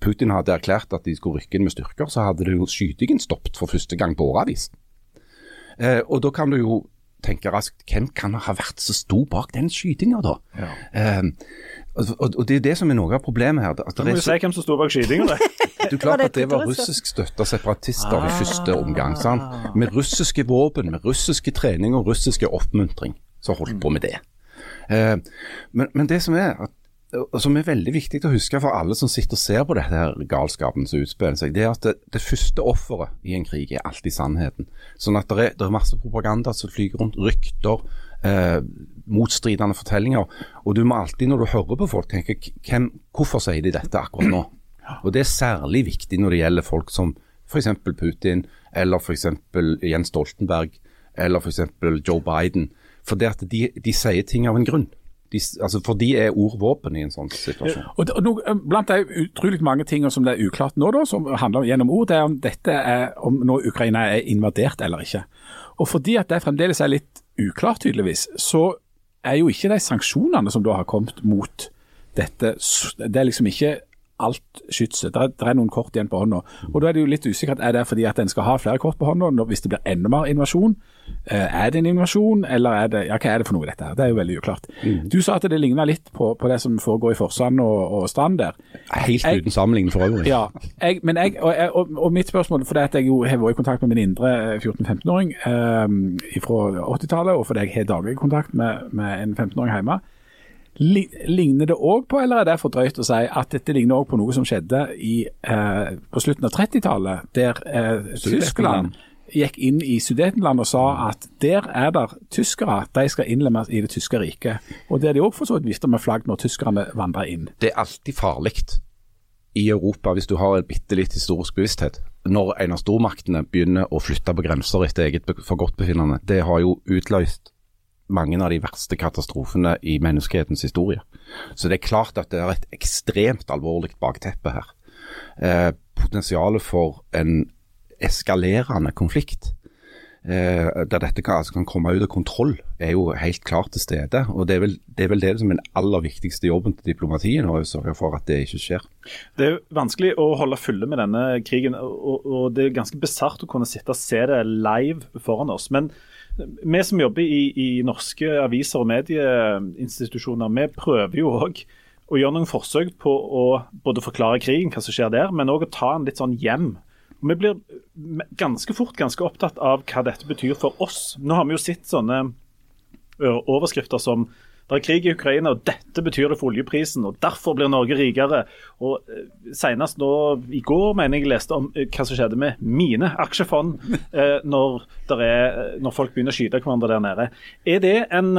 Putin hadde erklært at de skulle rykke inn med styrker, så hadde det jo skytingen stoppet for første gang på årevis. Eh, og da kan du jo tenke raskt, hvem kan ha vært så stor bak den skytinga da? Ja. og, og, og det er det som er noe av problemet her. At Du må jo si hvem som sto bak skytinga. du klart det at det var russisk? russisk støtta separatister i første omgang. Sant? Med russiske våpen, med russiske trening og russiske oppmuntring. Så holdt på med det. Eh, men, men det som er at som er veldig viktig å huske for alle som sitter og ser på dette her galskapen som utspiller seg, det er at det, det første offeret i en krig er alltid sannheten. Sånn at det er, det er masse propaganda som flyger rundt, rykter, eh, motstridende fortellinger. Og du må alltid når du hører på folk tenke hvem, hvorfor sier de dette akkurat nå? Og Det er særlig viktig når det gjelder folk som f.eks. Putin, eller f.eks. Jens Stoltenberg, eller f.eks. Joe Biden. For det at de, de sier ting av en grunn. De, altså for de er ord våpen i en sånn situasjon. Og, det- og nå, eh, Blant de utrolig mange tingene som det er uklart nå, da, som handler gjennom ord, det er om dette er om nå Ukraina er invadert eller ikke. Og Fordi at det fremdeles er litt uklart, tydeligvis, så er jo ikke de sanksjonene som da har kommet mot dette, det er liksom ikke alt skytset. Det er noen kort igjen på hånda. Og Da er det jo litt usikkert. Er det fordi at en skal ha flere kort på hånda hvis det blir enda mer invasjon? Eh, er det en invasjon, eller er det ja, hva er det for noe dette her? Det er jo veldig uklart. Du sa at det ligner litt på, på det som foregår i Forsand og, og Strand der. Helt Jeg- uten sammenligning for øvrig. Ja, jeg, men jeg, og, og, og mitt spørsmål, for at jeg jo har vært i kontakt med min indre eh, 14-15-åring eh, fra 80-tallet, og fordi jeg har daglig kontakt med, med en 15-åring hjemme, ligner det òg på, eller er det for drøyt å si, at dette ligner òg på noe som skjedde i, eh, på slutten av 30-tallet, der eh, Tyskland gikk inn i Sudetenland og sa at der er det tyskere, de skal innlemmes i det tyske riket. Og det er de òg for så vidt vifta med flagg når tyskerne vandrer inn. Det er alltid farlig i Europa hvis du har en bitte litt historisk bevissthet. Når en av stormaktene begynner å flytte på grenser etter eget be- forgodtbefinnende. Det har jo utløst mange av de verste katastrofene i menneskehetens historie. Så det er klart at det er et ekstremt alvorlig bakteppe her. Eh, potensialet for en eskalerende konflikt, eh, der dette kan, altså kan komme ut av kontroll, er jo helt klart til stede. Og Det er vel det, er vel det som er den aller viktigste jobben til diplomatiet nå, å sørge for at det ikke skjer. Det er jo vanskelig å holde fulle med denne krigen, og, og det er ganske bisart å kunne sitte og se det live foran oss. Men vi som jobber i, i norske aviser og medieinstitusjoner, vi prøver jo òg å gjøre noen forsøk på å både forklare krigen, hva som skjer der, men òg å ta den litt sånn hjem. Og Vi blir ganske fort ganske opptatt av hva dette betyr for oss. Nå har vi jo sett sånne overskrifter som det er krig i Ukraina, og dette betyr det for oljeprisen, og derfor blir Norge rikere. Og Senest nå i går mener jeg leste om hva som skjedde med mine aksjefond når, er, når folk begynner å skyte hverandre der nede. Er det en,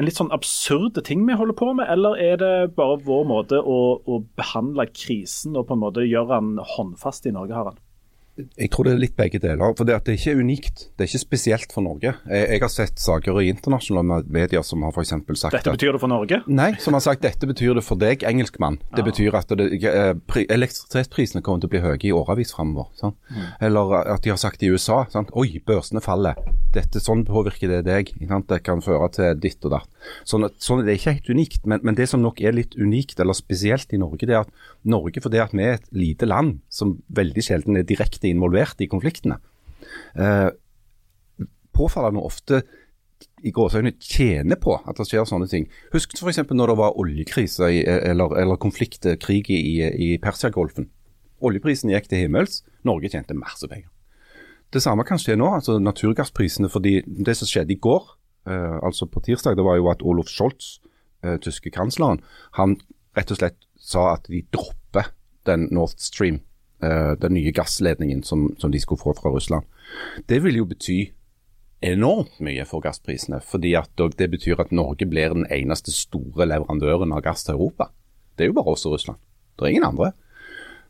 en litt sånn absurde ting vi holder på med, eller er det bare vår måte å, å behandle krisen og på en måte gjøre den håndfast i Norge, Harald? Jeg tror det er litt begge deler. for Det, er ikke unikt. Det er ikke spesielt for Norge. Jeg, jeg har sett saker i internasjonale medier som har f.eks. sagt Dette betyr det for Norge? Nei, som har sagt dette betyr det for deg, engelskmann. Det betyr at det, eh, elektrisitetsprisene kommer til å bli høye i årevis framover. Mm. Eller at de har sagt i USA sant? oi, børsene faller. Dette, sånn påvirker det deg. Det kan føre til ditt og datt. Sånn, at, sånn, det er ikke helt unikt, men, men det som nok er litt unikt eller spesielt i Norge, det er at Norge, fordi at vi er et lite land som veldig sjelden er direkte involvert i konfliktene, eh, påfallende ofte i gåseøyne tjener på at det skjer sånne ting. Husk f.eks. når det var oljekrise eller, eller konflikt, i, i Persiagolfen. Oljeprisen gikk til himmels, Norge tjente masse penger. Det samme kan skje nå, altså naturgassprisene. fordi Det som skjedde i går, eh, altså på tirsdag, det var jo at Olof Scholz, eh, tyske kansleren, han rett og slett sa at de dropper den Nord Stream, eh, den nye gassledningen som, som de skulle få fra Russland. Det vil jo bety enormt mye for gassprisene, fordi at det betyr at Norge blir den eneste store leverandøren av gass til Europa. Det er jo bare oss og Russland. Det er ingen andre.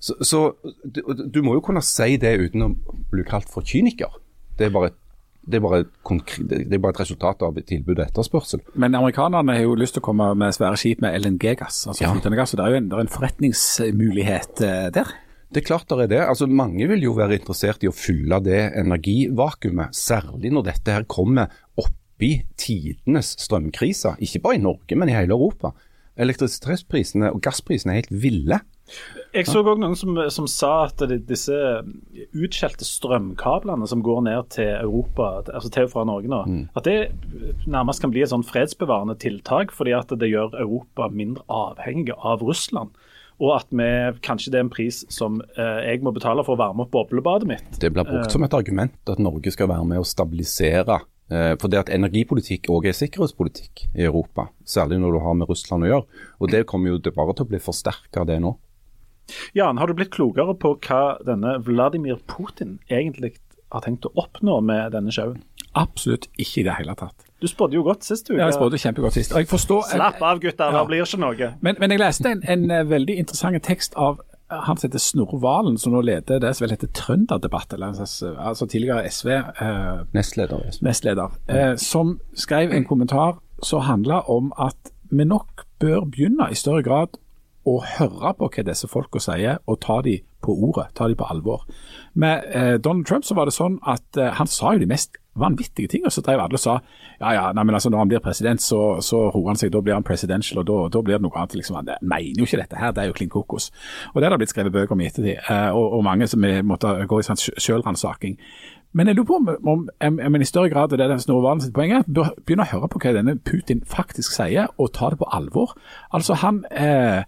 Så, så du, du må jo kunne si det uten å bli kalt for kyniker. Det er bare, det er et det er bare et resultat av et tilbud og etterspørsel. Men amerikanerne har jo lyst til å komme med svære skip med LNG-gass, altså ja. gass, og Det er jo en, er en forretningsmulighet eh, der. Det er klart det er det. Altså, mange vil jo være interessert i å fylle det energivakuumet, særlig når dette her kommer oppi tidenes strømkrise. Ikke bare i Norge, men i hele Europa. Elektrisitetsprisene og gassprisene er helt ville. Jeg så òg noen som, som sa at disse utskjelte strømkablene som går ned til Europa, altså til og fra Norge nå, at det nærmest kan bli et sånn fredsbevarende tiltak, fordi at det gjør Europa mindre avhengig av Russland. Og at vi, kanskje det er en pris som eh, jeg må betale for å varme opp boblebadet mitt. Det blir brukt som et argument at Norge skal være med å stabilisere. Eh, For det at energipolitikk òg er sikkerhetspolitikk i Europa, særlig når du har med Russland å gjøre. Og Det kommer jo bare til å bli forsterka det nå. Jan, har du blitt klokere på hva denne Vladimir Putin egentlig har tenkt å oppnå med denne showen? Absolutt ikke i det hele tatt. Du spådde jo godt sist uke. Jeg spådde kjempegodt sist. og jeg forstår... Slapp av, gutter. Ja. Det blir ikke noe. Men, men jeg leste en, en eh, veldig interessant tekst av han som heter Snorre Valen, som nå leder det som vel heter Trønderdebatt, eh, altså tidligere SV. Eh, Nestleder. nestleder, eh, som skrev en kommentar som handla om at vi nok bør begynne i større grad å høre på hva disse folka sier, og ta de på ordet, ta de på alvor. Med eh, Donald Trump så var det sånn at eh, han sa jo de mest vanvittige ting, og så drev alle og sa ja ja, nei, men altså når han blir president, så, så roer han seg, da blir han presidential, og da, da blir det noe annet. liksom, Han mener jo ikke dette her, det er jo klin kokos. Og det har det blitt skrevet bøker om i ettertid, eh, og, og mange som måtte gå i sånn sjølransaking. Men jeg lurer på om, om, om, i større grad, det er det Snorre Valen sitt poeng er, å høre på hva denne Putin faktisk sier, og ta det på alvor. Altså Han, eh,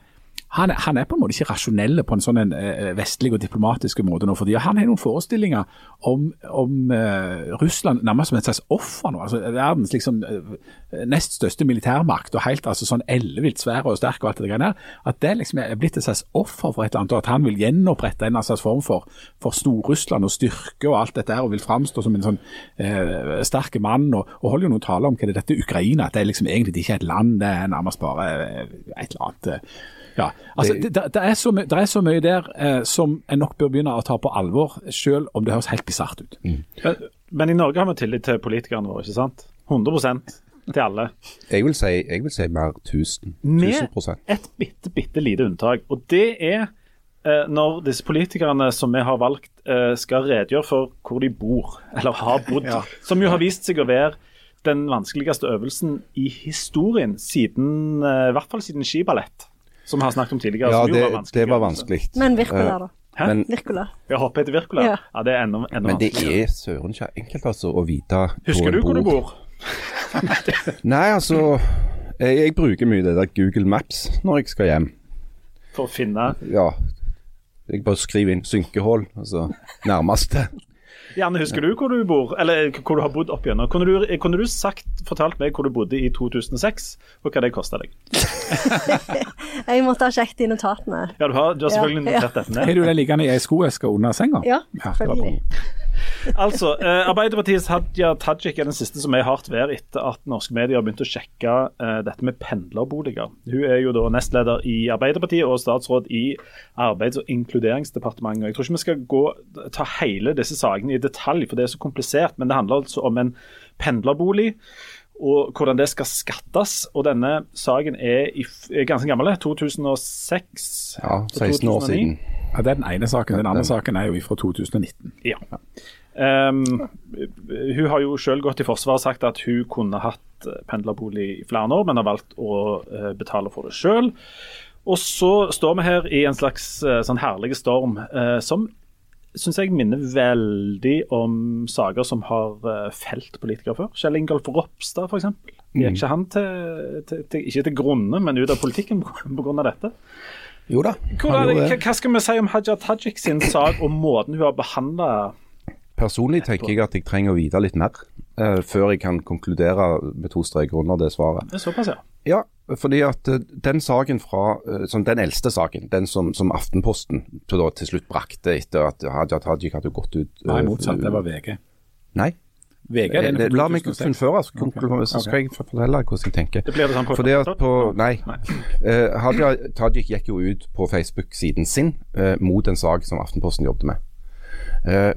han, han er på en måte ikke rasjonell på en sånn en, eh, vestlig og diplomatisk måte nå. fordi Han har noen forestillinger om, om uh, Russland nærmest som et slags offer nå. altså Verdens liksom eh, nest største militærmakt og helt altså sånn ellevilt svær og sterk og alt det greiene der. At det liksom er blitt et slags offer for et eller annet, og at han vil gjenopprette en slags form for, for Stor-Russland og styrke og alt dette her, og vil framstå som en sånn uh, sterk mann. Og, og holder jo noen taler om hva det er dette Ukraina, at det liksom egentlig ikke er et land, det er nærmest bare eh, et eller annet. eh, ja, altså det, det, det, er så mye, det er så mye der eh, som en nok bør begynne å ta på alvor, selv om det høres helt bisart ut. Men, men i Norge har vi tillit til politikerne våre, ikke sant? 100 til alle. Jeg vil si, jeg vil si mer 1000. Med 1000 Med et bitte, bitte lite unntak. Og det er eh, når disse politikerne som vi har valgt, eh, skal redegjøre for hvor de bor, eller har bodd. Som jo har vist seg å være den vanskeligste øvelsen i historien, siden, eh, i hvert fall siden skiballett, som vi har snakket om tidligere. Ja, det, var vanskelig det var vanskelig. Men Virkola, da. Hæ? Men, Virkola. Ja, hoppe etter Virkola? Ja. Ja. det er enda, enda men det er søren ikke enkelt altså å vite Husker du hvor du bor? Nei, altså jeg, jeg bruker mye det der Google Maps når jeg skal hjem. For å finne Ja. Jeg bare skriver inn synkehull, altså nærmeste. Janne, husker du hvor du bor, eller hvor du har bodd opp igjennom? Kunne du, kunne du sagt, fortalt meg hvor du bodde i 2006, og hva det kosta deg? Jeg måtte ha sjekket i notatene. Ja, du har, du har selvfølgelig Ja, ja. notert dette Har du det liggende i ei skoeske under senga? Ja, selvfølgelig. selvfølgelig. Altså, eh, Arbeiderpartiets Hadia Tajik er den siste som er hardt vær etter at norske medier har begynt å sjekke eh, dette med pendlerboliger. Hun er jo da nestleder i Arbeiderpartiet og statsråd i Arbeids- og inkluderingsdepartementet. Jeg tror ikke vi skal gå, ta hele disse sakene i detalj, for det er så komplisert. Men det handler altså om en pendlerbolig. Og hvordan det skal skattes. Og denne saken er, i, er ganske gammel. 2006. Ja, 16 år 2009. siden. Ja, Det er den ene saken. Den andre Den- saken er jo fra 2019. Ja. Ehm, hun har jo selv gått i forsvar og sagt at hun kunne hatt eh, pendlerbolig i flere år, men har valgt å eh, betale for det selv. Og så står vi her i en slags eh, sånn herlig storm uh, som syns jeg minner veldig om saker som har felt politikere før. Kjell Ingolf Ropstad, f.eks. Gikk ikke han til, til, til, ikke til grunne, men ut av politikken pga. dette? Jo da. Hva, det. hva skal vi si om Haja Tajik sin sak og måten hun har behandla Personlig tenker jeg at jeg trenger å vite litt mer eh, før jeg kan konkludere med to streker under det svaret. Det er såpass, ja. Ja, fordi at eh, den saken fra, eh, som den eldste saken, den som, som Aftenposten til, da, til slutt brakte etter at Hadia Tajik hadde gått ut Nei, eh, motsatt. Det var VG. Nei, VG fra la meg 2006. fullføre, så, okay. så skal jeg fortelle hvordan jeg tenker. Det blir det samme på Fordi at på, nei, Nei. Eh, Hadia Tajik gikk jo ut på Facebook-siden sin uh, mot en sak som Aftenposten jobbet med. Eh,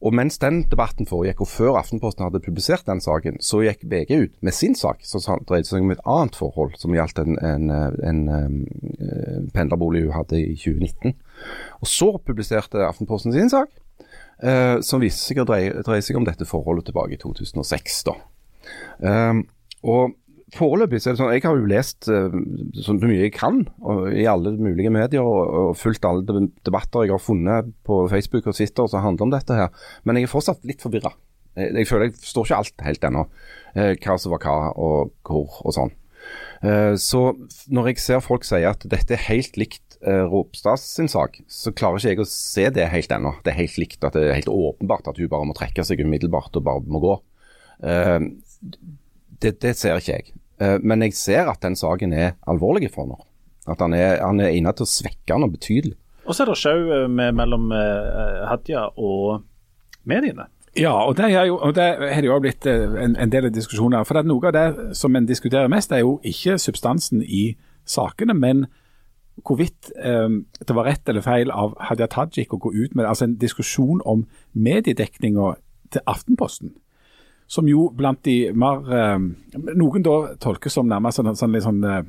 og mens den debatten foregikk, og før Aftenposten hadde publisert den saken, så gikk VG ut med sin sak, som dreide seg om et annet forhold, som gjaldt en, en, en, en, eh, pendlerbolig hun hadde i 2019. Og så publiserte Aftenposten sin sak, eh, som viste seg å dreie, dreie seg om dette forholdet tilbake i 2006. da. Eh, og Foreløpig er det sånn, jeg har jo lest uh, så mye jeg kan i alle mulige medier og, og fulgt alle debatter jeg har funnet på Facebook og Twitter som handler om dette her, men jeg er fortsatt litt forvirra. Jeg, jeg føler jeg forstår ikke alt helt ennå, eh, hva som var hva og hvor og sånn. Eh, så når jeg ser folk si at dette er helt likt eh, Ropstad sin sak, så klarer ikke jeg å se det helt ennå. Det er helt likt, at det er helt åpenbart at hun bare må trekke seg umiddelbart og bare må gå. Eh, det, det ser ikke jeg. Eh, men jeg ser at den saken er alvorlig for henne. At han er, han er inne til å svekke noe betydelig. Og så er det sjau eh, mellom eh, Hadia og mediene. Ja, og det, er jo, og det har jo blitt en, en del av diskusjoner. For det er noe av det som en diskuterer mest, er jo ikke substansen i sakene, men hvorvidt eh, det var rett eller feil av Hadia Tajik å gå ut med altså en diskusjon om mediedekninga til Aftenposten. Som jo blant de mer eh, Noen da tolkes som nærmest sånn, sånn litt sånn eh,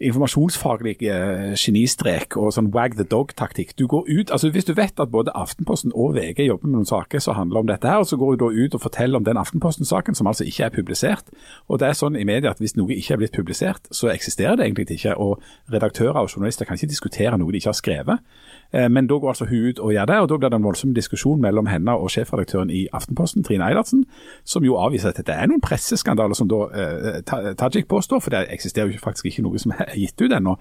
informasjonsfaglig eh, genistrek og sånn wag the dog-taktikk. Du går ut, altså Hvis du vet at både Aftenposten og VG jobber med noen saker som handler om dette, her, og så går du da ut og forteller om den Aftenposten-saken som altså ikke er publisert. og det er sånn i media at Hvis noe ikke er blitt publisert, så eksisterer det egentlig ikke. og Redaktører og journalister kan ikke diskutere noe de ikke har skrevet. Eh, Men da går altså hun ut og gjør det, og da blir det en voldsom diskusjon mellom henne og sjefredaktøren i Aftenposten, Trine Eilertsen, som jo avviser at det er noen presseskandaler som da eh, Tajik påstår, for det eksisterer jo faktisk ikke noe som er gitt ut ennå.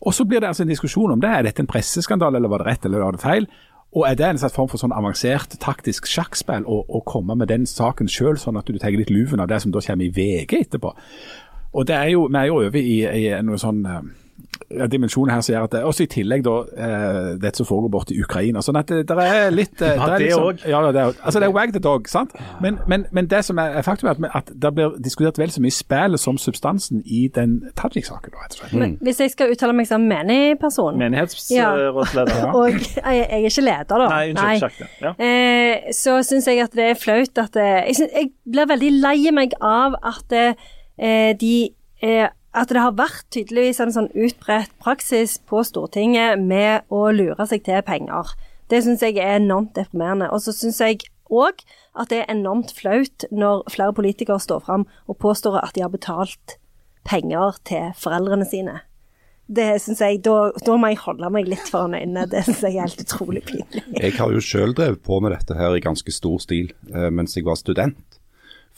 Og Så blir det altså en diskusjon om det. Er dette en presseskandale, eller var det rett, eller var det feil? Og Er det en slags form for sånn avansert taktisk sjakkspill å, å komme med den saken sjøl, sånn at du tar litt luven av det som da kommer i VG etterpå? Og det er jo, Vi er jo over i, i noe sånn eh, ja, dimensjonen her som gjør at det, Også i tillegg da, eh, det som foregår borte i Ukraina. sånn at det, det er litt Ja, det er liksom- Ja, det er, altså det er wag the dog, sant? Men, men, men det som er faktum, er at, at det blir diskutert vel så mye spillet som substansen i den Tajik-saken. Men hvis jeg skal uttale meg som menig person Menighetsrådsleder. Ja. Og jeg, jeg er ikke leder, da. Nei, unnskyld. Nei. Ja. Eh, så syns jeg at det er flaut at jeg, synes, jeg blir veldig lei meg av at eh, de eh, At det har vært tydeligvis en sånn utbredt praksis på Stortinget med å lure seg til penger. Det syns jeg er enormt deprimerende. Og så syns jeg òg at det er enormt flaut når flere politikere står fram og påstår at de har betalt penger til foreldrene sine. Det synes jeg, da, da må jeg holde meg litt foran øynene. Det syns jeg er helt utrolig pinlig. Jeg har jo selv drevet på med dette her i ganske stor stil eh, mens jeg var student.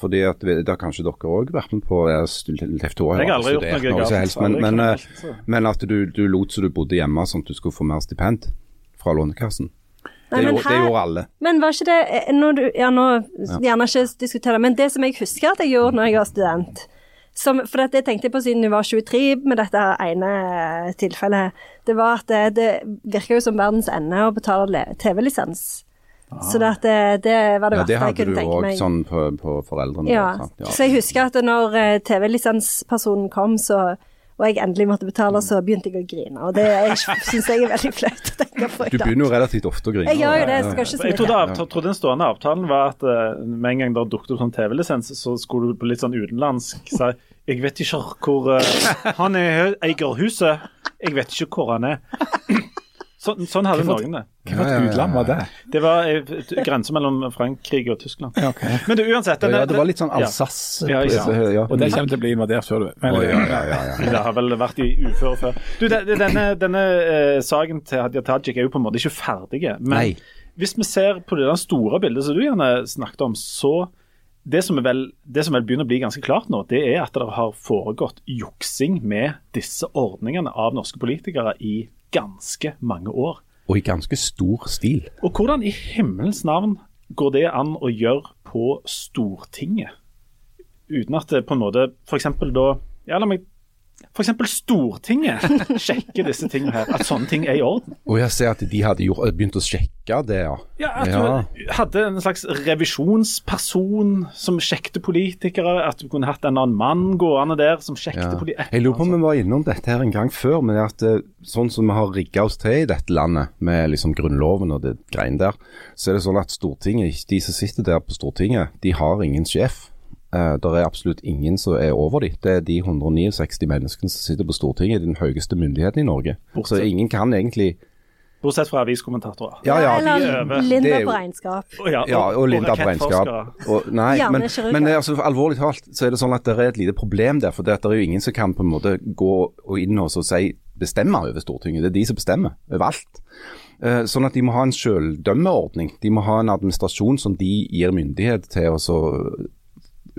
Fordi at vi- Det har kanskje dere òg vært med på. Jeg har stu- levd to år, Jeg har aldri studert gjort noe noe som galt. helst, Men, men, eh, så. men at du, du lot så du bodde hjemme sånn at du skulle få mer stipend fra Lånekassen. Nei, Det, men gjorde, det gjorde alle. Men var ikke det eh, når du, Ja, nå gjerne ikke diskutere det, men det som jeg husker at jeg gjorde når jeg var student som, For det tenkte jeg på siden jeg var 23 med dette ene eh, tilfellet. Det var at det, det virka jo som verdens ende å betale TV-lisens. Så det, det, det var det Ja, verste det jeg hadde du tenke òg sånn på, på foreldrene. Ja. Ja. Så jeg husker at når eh, TV-lisenspersonen kom, så og jeg endelig måtte betale, så begynte jeg å grine. Og det syns jeg er veldig flaut å tenke på Du begynner jo relativt ofte å grine. Jeg gjør jo det, jeg skal ikke så Jeg trodde, til. den stående avtalen var at eh, med en gang det dukket opp sånn TV-lisens, så skulle du på litt sånn utenlandsk si Jeg vet ikke hvor eh, Han er, eier huset, jeg vet ikke hvor han er. Sånn, sånn hadde Hvorfor- noen det. Hva ja, utland var det? Det var grensa grense mellom Frankrike og Tyskland. Ja, okay. Men det, uansett Ja, ja, det var litt sånn Alsass. Alsace. Ja, ja. Og det kommer til å bli invadert før du vet. Men, Oi, ja, ja, ja, ja. Det har vel vært i uføre før. Du, det- det- Denne, denne uh, saken til Hadia Tajik er jo på en måte ikke ferdig. Men Nei. hvis vi ser på det der store bildet som du gjerne snakket om, så det som, er vel, det som vel begynner å bli ganske klart nå, det er at det har foregått juksing med disse ordningene av norske politikere i ganske mange år. Og i ganske stor stil. Og hvordan i himmelens navn går det an å gjøre på Stortinget? Uten at det på en måte f.eks. da Ja, la meg F.eks. Stortinget sjekker disse tingene her, at sånne ting er i orden. Og jeg ser at de hadde gjort, begynt å sjekke det, ja. Ja, At Ja. du hadde en slags revisjonsperson som sjekket politikere. At du kunne hatt en annen mann gående der som sjekket Ja. politikere. Jeg lurer på om vi var innom dette her en gang før, men at eh, sånn som vi har rigga oss til i dette landet, med liksom Grunnloven og det greiene der, så er det sånn at Stortinget, de som sitter der på Stortinget, de har ingen sjef. Uh, det er absolutt ingen som er over dem. Det er de 169 menneskene som sitter på Stortinget, den høyeste myndigheten i Norge. Bortsett- Så ingen kan egentlig Bortsett fra aviskommentatorer. Ja, ja. er Eller Linda på regnskap. Og, ja, Ja, og Linda på regnskap. Og, nei, men, men er altså, alvorlig talt så er det sånn at det er et lite problem der. For det, det er jo ingen som kan på en måte gå og inn og si bestemme over Stortinget. Det er de som bestemmer over alt. Eh, sånn at de må ha en selvdømmeordning. De må ha en administrasjon som de gir myndighet til å så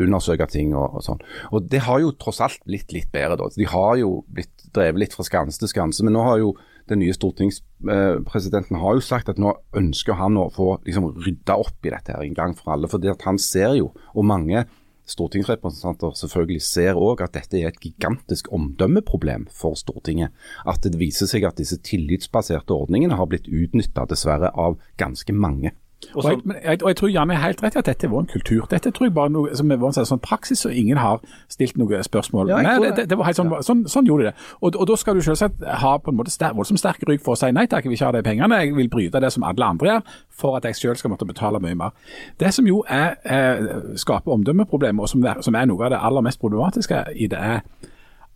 undersøke ting og, og sånn. Og det har jo tross alt blitt litt bedre, da. De har jo blitt drevet litt fra skanse til skanse. Men nå har jo den nye stortingspresidenten har jo sagt at nå ønsker han å få liksom, rydda opp i dette her en gang for alle. For han ser jo, og mange stortingsrepresentanter selvfølgelig ser òg at dette er et gigantisk omdømmeproblem for Stortinget. At det viser seg at disse tillitsbaserte ordningene har blitt utnytta dessverre av ganske mange. Og Og jeg, men jeg, og jeg tror Jan er helt rett i at dette er vår kultur. Dette tror jeg bare noe som er en sånn praksis, og ingen har stilt noe spørsmål. Ja, nei, det, det, det var helt sånn, sånn, sånn gjorde de det. Og, og da skal du selvsagt ha på en måte ster, voldsomt sterk rygg for å si nei takk, jeg vil ikke ha de pengene. Jeg vil bryte det som alle andre gjør, for at jeg selv skal måtte betale mye mer. Det som jo er, eh, skaper omdømmeproblemer, og som er, som er noe av det aller mest problematiske i det, er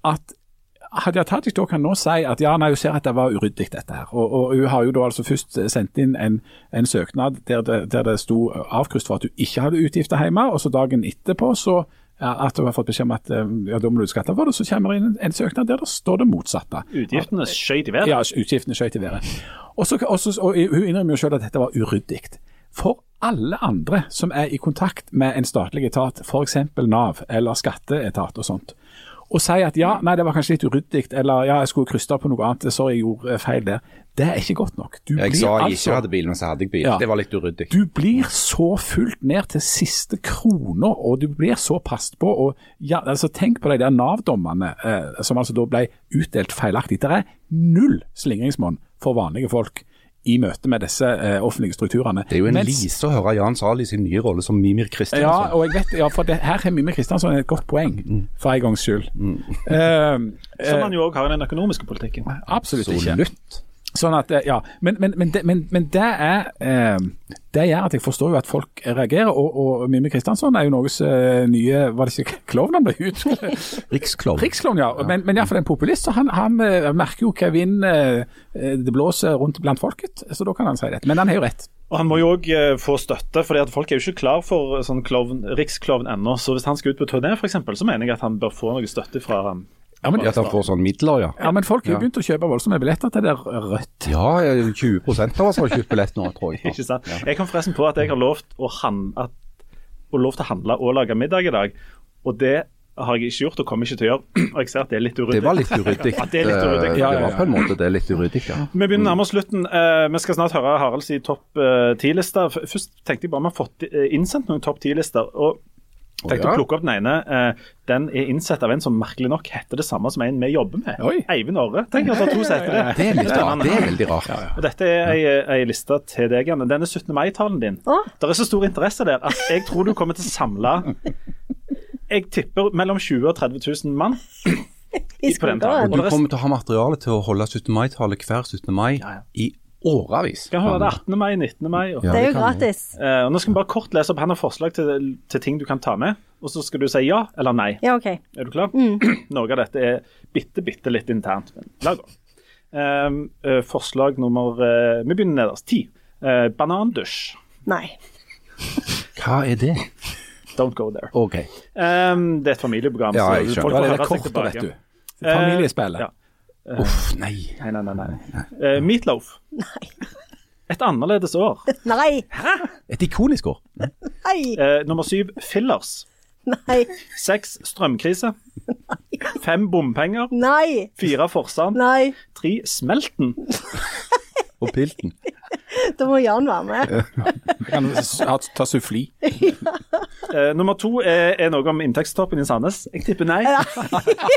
at Hadia Tajik da kan nå si at ja, nei, hun ser at det var uryddig dette her. Og, og hun har jo da altså først sendt inn en, en søknad der det, der det sto avkryst for at hun ikke hadde utgifter hjemme, og så dagen etterpå så at hun har fått beskjed om at eh, ja, da må du skatte for det, så kommer det inn en, en søknad der det står det motsatte. Utgiftene skjøt i været. Ja, utgiftene skjøt i været. Og, også, og, og hun innrømmer jo selv at dette var uryddig. For alle andre som er i kontakt med en statlig etat, f.eks. Nav eller skatteetat og sånt, og si at ja, nei, det var kanskje litt uryddig, eller ja, jeg skulle krysta på noe annet, sorry, jeg gjorde eh, feil der. Det er ikke godt nok. Du Jeg blir sa jeg altså- ikke hadde bil, men så hadde jeg bil. Ja. Det var litt uryddig. Du blir så fulgt ned til siste krona, og du blir så passet på. og ja, altså Tenk på de der Nav-dommene eh, som altså da ble utdelt feilaktig. Det er null slingringsmonn for vanlige folk i møte med disse eh, offentlige strukturene. Det er jo en Mens- lise å høre Jan Sahl i sin nye rolle som Mimir Ja, og jeg vet, ja, for det, her har Mimir Kristiansson et godt poeng, for en gangs skyld. Eh, Som man jo òg har i den økonomiske politikken. absolutt ikke. Sånn at, eh, ja, Men, men, men, det, men, men det er eh, det gjør at jeg forstår jo at folk reagerer. Og, og Mimmi Kristiansson er jo Norges eh, nye Var det ikke klovn han ble ut? Riksklovn. Riksklovn, ja. Men, men iallfall en populist. Så han, han eh, merker jo hva vind eh, det blåser rundt blant folket. Så da kan han si det. Men han har jo rett. Og Han må jo òg få støtte, fordi at folk er jo ikke klar for sånn klovn, riksklovn ennå. Så hvis han skal ut på turné, f.eks., så mener jeg at han bør få noe støtte fra Ja, men, At han får sånn midler, ja. ja, men folk har Ja. begynt å kjøpe voldsomme billetter til det Rødt. Ja, 20 av oss har kjøpt billett nå, tror jeg. Ikke sant? Jeg kom forresten på at jeg har lovt å, han, at, å lov til å handle og lage middag i dag. Og det har jeg ikke gjort og kommer ikke til å gjøre. Og jeg ser at det er litt uryddig. Det var litt uryddig. Ja, det uryddig. Eh, Ja, ja, Det var på en måte det er litt uryddig, ja. Vi begynner nærmere oss slutten. Eh, vi skal snart høre Harald si topp eh, ti-lista. Først tenkte jeg bare vi har fått innsendt noen topp ti-lister. og tenkte ja. å plukke opp Den ene eh, Den er innsett av en som merkelig nok heter det samme som en vi jobber med. Oi. Eivind Orre. Tenk at to setter. heter det. Det er litt rart. Det er veldig rart. Og Dette er ei, ei liste til deg, Janne. Den er 17. mai-talen din. Å? Det er så stor interesse der at jeg tror du kommer til å samle Jeg tipper mellom 20 000 og 30 000 mann. I på den talen. Og du kommer til å ha materiale til å holde 17. mai-tale hver 17. mai Ja, ja. i årevis. Kan høre det 18. mai, 19. mai. Og. Ja, Det er jo gratis. Eh, og nå skal vi bare kort lese opp. Han har forslag til, til ting du kan ta med. Og så skal du si ja eller nei. Ja, OK. Er du klar? Noe av dette er bitte, bitte litt internt, men la gå. Ehm, eh, forslag nummer eh, Vi begynner nederst. Ti. Uh, banandusj. Nei. Hva er det? Don't go there. OK. Ehm, det er et familieprogram. Ja, jeg skjønner. Det er kort, vet du. Familiespillet. ja. Uff, nei. Nei, nei, nei. nei. Eh, meatloaf. Et annerledes år. Nei. Et ikonisk år. Nei. Eh, nummer syv fillers. Nei. Seks strømkrise. Fem bompenger. Nei. Fire Forsand. Nei. Tre Smelten. Og pilten. Da må Jan være med. Kan ta suffli. uh, nummer to er, er noe om inntektstoppen i Sandnes. Jeg tipper nei.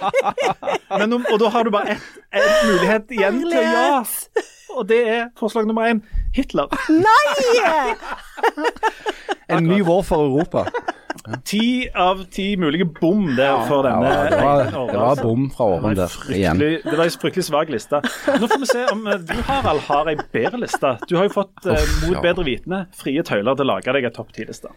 Men, og da har du bare ett mulighet igjen til ja. Og det er forslag nummer én Hitler. Nei! En ny vår for Europa. Ti av ti mulige bom der for denne. Ja, det var, det var bom fra åren der igjen. Det var en fryktelig svak liste. Nå får vi se om eh, du, Harald, har ei bedre liste. Du har jo fått, eh, mot ja. bedre vitende, frie tøyler til å lage deg ei topp ti-liste.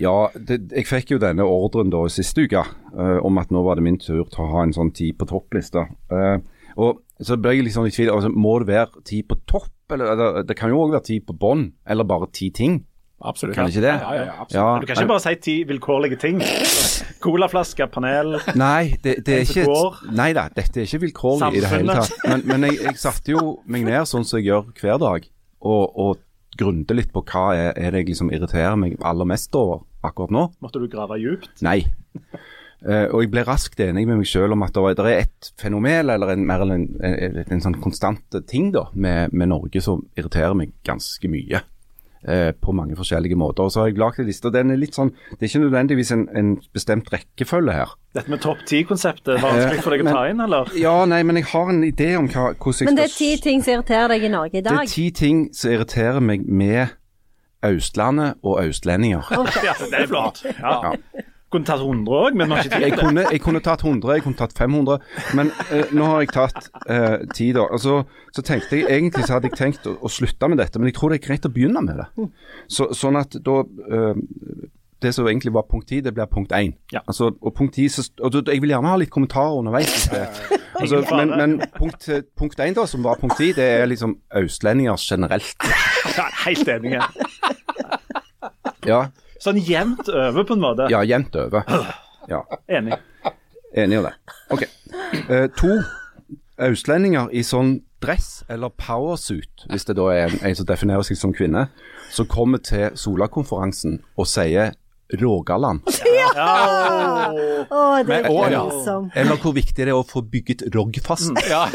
Ja, det, jeg fikk jo denne ordren da siste uke uh, om at nå var det min tur til å ha en sånn ti på topp-liste. Uh, og så ble jeg sånn i tvil. Altså, må det være ti på topp, eller, eller det kan jo òg være ti på bånn, eller bare ti ting? Absolutt. Kan det ikke det? Ja, ja, ja, absolutt. Ja, Du kan ikke bare si ti vilkårlige ting. Colaflaske, panel Nei, det, det er ikke går. Nei da, dette er ikke vilkårlig i det hele tatt. Men, men jeg, jeg satte jo meg ned sånn som jeg gjør hver dag, og, og grunte litt på hva er, er det jeg liksom irriterer meg aller mest over akkurat nå. Måtte du grave djupt? Nei. Eh, og jeg ble raskt enig med meg selv om at det er- et fenomen, eller en, mer eller en, en, en sånn konstant ting da, med, med Norge som irriterer meg ganske mye. Uh, på mange forskjellige måter. Og så har jeg lagd en liste. og den er litt sånn, Det er ikke nødvendigvis en, en bestemt rekkefølge her. Dette med topp ti-konseptet, vanskelig for deg å ta inn, eller? Ja, nei, men jeg har en idé om hva, hvordan jeg Men det er ti ting som irriterer deg i Norge i dag? Det er ti ting som irriterer meg med Østlandet og østlendinger. Ja, det er flott. Ja. Kunne tatt 100 òg, men vi har ikke tid Jeg kunne, jeg kunne tatt 100, jeg kunne tatt 500, men eh, nå har jeg tatt eh, 10 da. Altså, så tenkte jeg, Egentlig så hadde jeg tenkt å, å slutte med dette, men jeg tror det er greit å begynne med det. Så, sånn at da eh, Det som egentlig var punkt 10, det blir punkt 1. Ja. Altså, og punkt 10, så, og da- Jeg vil gjerne ha litt kommentarer underveis. Altså, men men punkt, punkt 1, da, som var punkt 10, det er liksom østlendinger generelt. Ja, helt enig. Ja, Sånn jevnt over, på en måte. ja jevnt over. Ja. Enig. Enig i det. Ok. Eh, to østlendinger i sånn dress eller powersuit, hvis det da er en, en som definerer seg som kvinne, som kommer til Sola-konferansen og sier Rogaland. Ja. Å, det er ja. Eller hvor viktig det er å få bygget Rogfast Ja.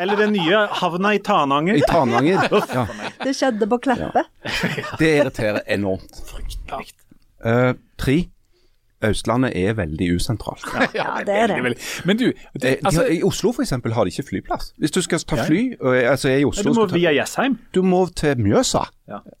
Eller den nye havna i Tananger. i Tananger. Ja, Det skjedde på Kleppe. det irriterer enormt. Eh, tre. Østlandet er veldig usentralt. Ja, det er det. Men du, Eh, det, altså, I Oslo eksempel har de ikke flyplass. Hvis du skal ta fly, og, altså i Oslo Du må via Jessheim. du må til Mjøsa.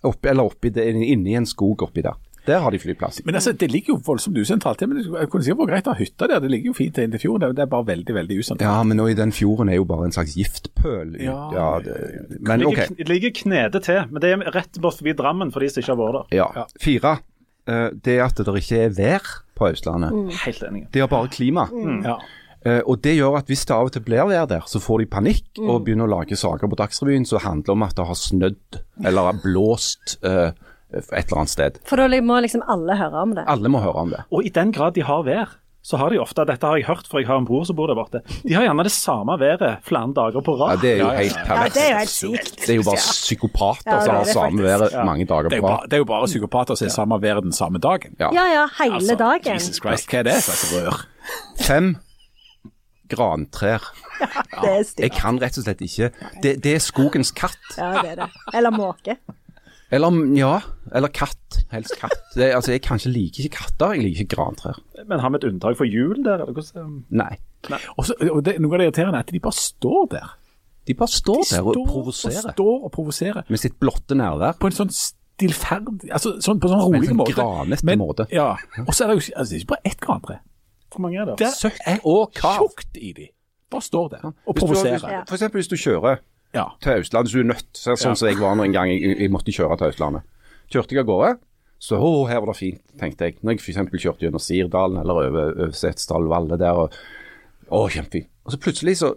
Opp, eller oppi det, inni en skog oppi der. Der har de flyplass. men altså, det ligger jo voldsomt usentralt. Men det jeg kunne sikkert vært greit å ha hytte der. Det ligger jo fint inn til fjorden. Det er- er bare veldig, veldig usentralt. Ja, men nå i den fjorden er jo bare en slags giftpøl. Ja, det, men Det OK. ligger, det ligger knede til, men det er rett bort forbi Drammen for de som ikke har vært der. Ja. Fire. Det det at det ikke er vær på Østlandet. Helt enig. De har bare klima. Ja. Uh, og Det gjør at hvis det av og til blir vær der, så får de panikk og begynner å lage saker på Dagsrevyen som handler om at det har snødd eller har blåst eh, et eller annet sted. For da må liksom alle høre om det. Alle må høre om det. Og i den grad de har vær, så har de ofte, dette har jeg hørt for jeg har en bror som bor der borte, de har gjerne det samme været flere dager på Ja, det er jo helt perverst. Ja, det er jo helt sykt. Det er jo bare psykopater Ja, som har samme været mange dager er på rad. det er jo bare psykopater som har samme været den samme dagen. Ja. Ja ja, hele Altså, dagen. Jesus Christ, hva er det slags rør? Fem grantrær. Det er Jeg kan rett og slett ikke. Det, det er skogens katt. Ja, det er det. Eller måke. Eller ja, eller katt. Helst katt. Det, altså, Jeg kanskje liker ikke katter, jeg liker ikke grantrær. Men har vi et unntak for jul der? Eller hvordan? Nei. Nei. Også, og det, noe av det irriterende er at de bare står der. De bare står De der og provoserer. De står og provoserer. Med sitt blotte nærvær. På en sånn stillferdig altså sånn, På en sånn rolig sånn måte. granete måte. Ja. Og så er det jo altså, det er ikke bare ett grantre. Hvor mange er det? Det Søkk er og kav. tjukt i de. Bare står der og provoserer. for eksempel hvis du kjører Ja. til Østlandet, så er nødt, så, sånn Ja. som jeg var nå en gang jeg, jeg måtte kjøre til Østlandet. Kjørte jeg av gårde, så å, her var det fint, tenkte jeg. Når jeg f.eks. kjørte gjennom Sirdalen eller over, over Setesdal Valle der, og å, kjempefint. Og så plutselig så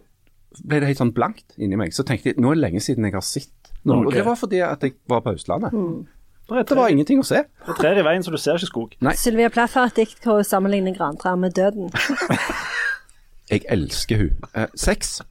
ble det helt sånn blankt inni meg. Så tenkte jeg, nå er det lenge siden jeg har sett noe. Okay. Og det var fordi at jeg var på Østlandet. Det er Det var ingenting å se. det er trær i veien, så du ser ikke skog. Sylvia Plath har et dikt hvor hun sammenligner grantrær med døden. Jeg elsker hun. Eh, Seks.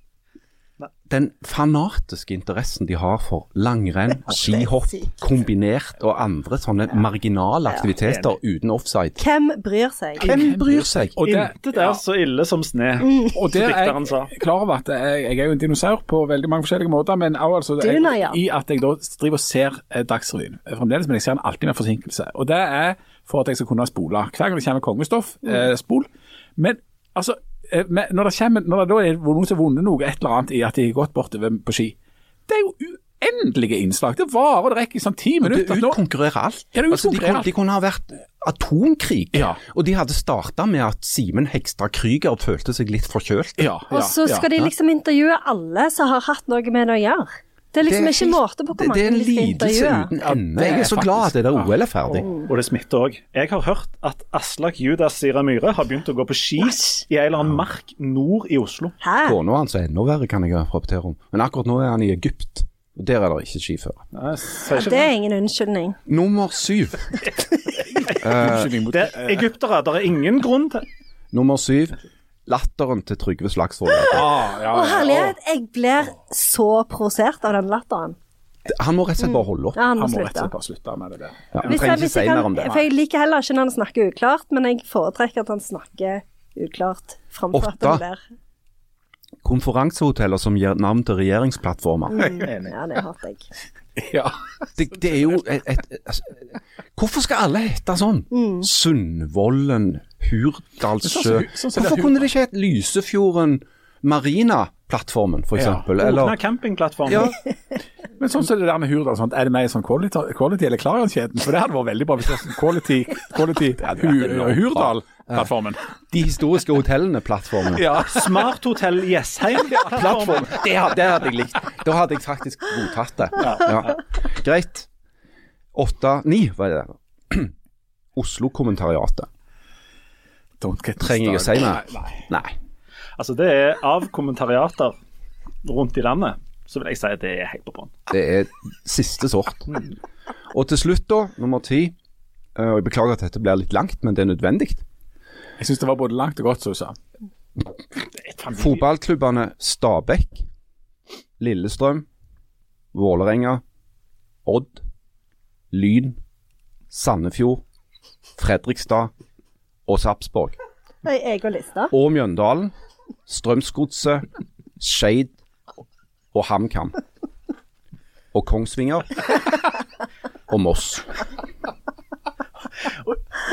Den fanatiske interessen de har for langrenn, skihopp, kombinert og andre sånne marginale aktiviteter uten offside. Hvem bryr seg? Hvem bryr seg? Og det, Intet er så ille som sne, og som det er dikteren sa. jeg klar over at jeg, jeg er jo en dinosaur på veldig mange forskjellige måter, men også altså, jeg, i at jeg da driver og ser eh, Dagsrevyen fremdeles, men jeg ser den alltid med forsinkelse. Og det er for at jeg skal kunne spole. Hver gang det kommer kongestoff, eh, spol. Men altså, men når, det kommer, når det da er noen som har vunnet noe, et eller annet i at de har gått bortover på ski, det er jo uendelige innslag. Det varer og det rekker i sånn ti minutter. Det utkonkurrerer alt. Ja, det altså, de, kunne, alt. de kunne ha vært atomkrig, Ja. og de hadde starta med at Simen Hegstad Krüger følte seg litt forkjølt. ja, ja, Og så skal ja. de liksom intervjue alle som har hatt noe med det å gjøre. Det er liksom Det er ikke måte på hvor Det, det mange er en lidelse uten ende. Jeg er så glad at det der OL er ferdig. Og det smitter òg. Jeg har hørt at Aslak Judas Sira Myhre har begynt å gå på ski i en eller annen mark nord i Oslo. Kona hans er enda verre, kan jeg rapportere om. Men akkurat nå er han i Egypt, og der er det ikke skiføre. Ja, det er ingen unnskyldning. Nummer syv. Unnskyldning mot- Det er egyptere. Det er ingen grunn til Nummer syv. Latteren til Trygve Slagsvold. Ah, ja, ja, herlighet, jeg blir så provosert av den latteren. Han må rett og slett bare holde opp. Ja, han må Han må rett og slett bare slutte med det der. Ja, vi Hvis trenger jeg, ikke hvis si jeg mer kan, om det. for jeg liker heller ikke når han snakker uklart, men jeg foretrekker at han snakker uklart framfor at han blir Konferansehoteller som gir navn til regjeringsplattformer. Mm. Ja, det hater jeg. Ja. Det, det er jo et, et, et, Hvorfor skal alle hete sånn? Mm. Sundvolden, Hurdalssjø Sånn sånn det Hvorfor kunne det ikke hett Lysefjorden Marina-plattformen, for Ja. eksempel? Åpne Eller campingplattformen. ja, Men sånn som det der med Hurdal, sånt, er det mer sånn quality, quality eller Klarion-kjeden? For det hadde vært veldig bra hvis det var sånn quality, quality Hu- Hurdal-plattformen. de historiske hotellene-plattformen. Ja. Smart Hotell Jessheim-plattformen. Det, det hadde jeg likt. Da hadde jeg faktisk godtatt det. Ja. Greit. Åtte Ni, var det. Oslo-kommentariatet. Don't get Trenger jeg å si mer? Nei, nei. Nei. Altså, det er av kommentariater rundt i landet, så vil jeg si at det er helt på bånn. Det er siste sort. Og til slutt, da, nummer ti. eh, Og jeg beklager at dette blir litt langt, men det er nødvendig. Jeg syns det var både langt og godt, som du sa. Fotballklubbene Stabæk, Lillestrøm, Vålerenga, Odd, Lyn, Sandefjord, Fredrikstad og Sarpsborg. Jeg og lista. Og Mjøndalen, Strømsgodset, Skeid og HamKam. Og Kongsvinger. Og Moss.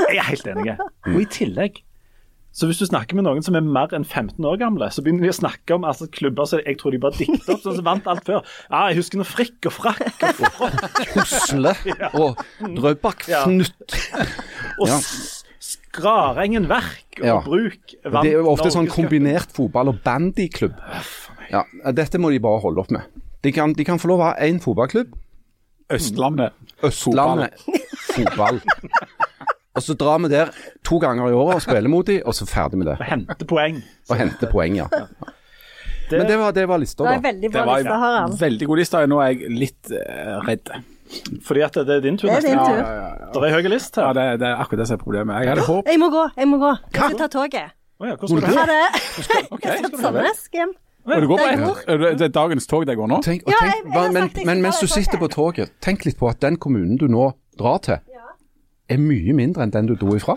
Jeg er helt enig. Og i tillegg så hvis du snakker med noen som er mer enn 15 år gamle, så begynner de å snakke om altså, klubber som jeg tror de bare dikter opp, sånn som vant alt før. Ja, jeg husker noe frikk og frakk og frokk Husle og Drøbak Ja. Fnutt. og Skrarengen Verk og Ja. Bruk. vant Det er jo ofte sånn kombinert fotball- og bandyklubb. Ja, dette må de bare holde opp med. De kan, de kan få lov å ha én fotballklubb. Østlandet. Østlandet fotball. Og så drar vi der to ganger i året og spiller mot dem, og så ferdig med det. Hente poeng. Og henter poeng, ja. Men det var, det var lista, Det var en veldig Det bra var liste, Harald. en veldig god liste. Nå er jeg litt eh, redd. Fordi at det er din tur. Det er din ja, tur. Det er høy list Ja, her. det, det er akkurat det som er problemet. Jeg hadde håp. Jeg må gå, jeg må gå. Jeg skal ta toget. Oh, ja, hvor skal du Ha det. Jeg skal Sandnes hjem. Og det går på Det. Er dagens tog det går nå? Tenk, og tenk, jeg- jeg men, men mens du sitter på toget, tenk litt på at den kommunen du nå drar til, er mye mindre enn den du dro ifra.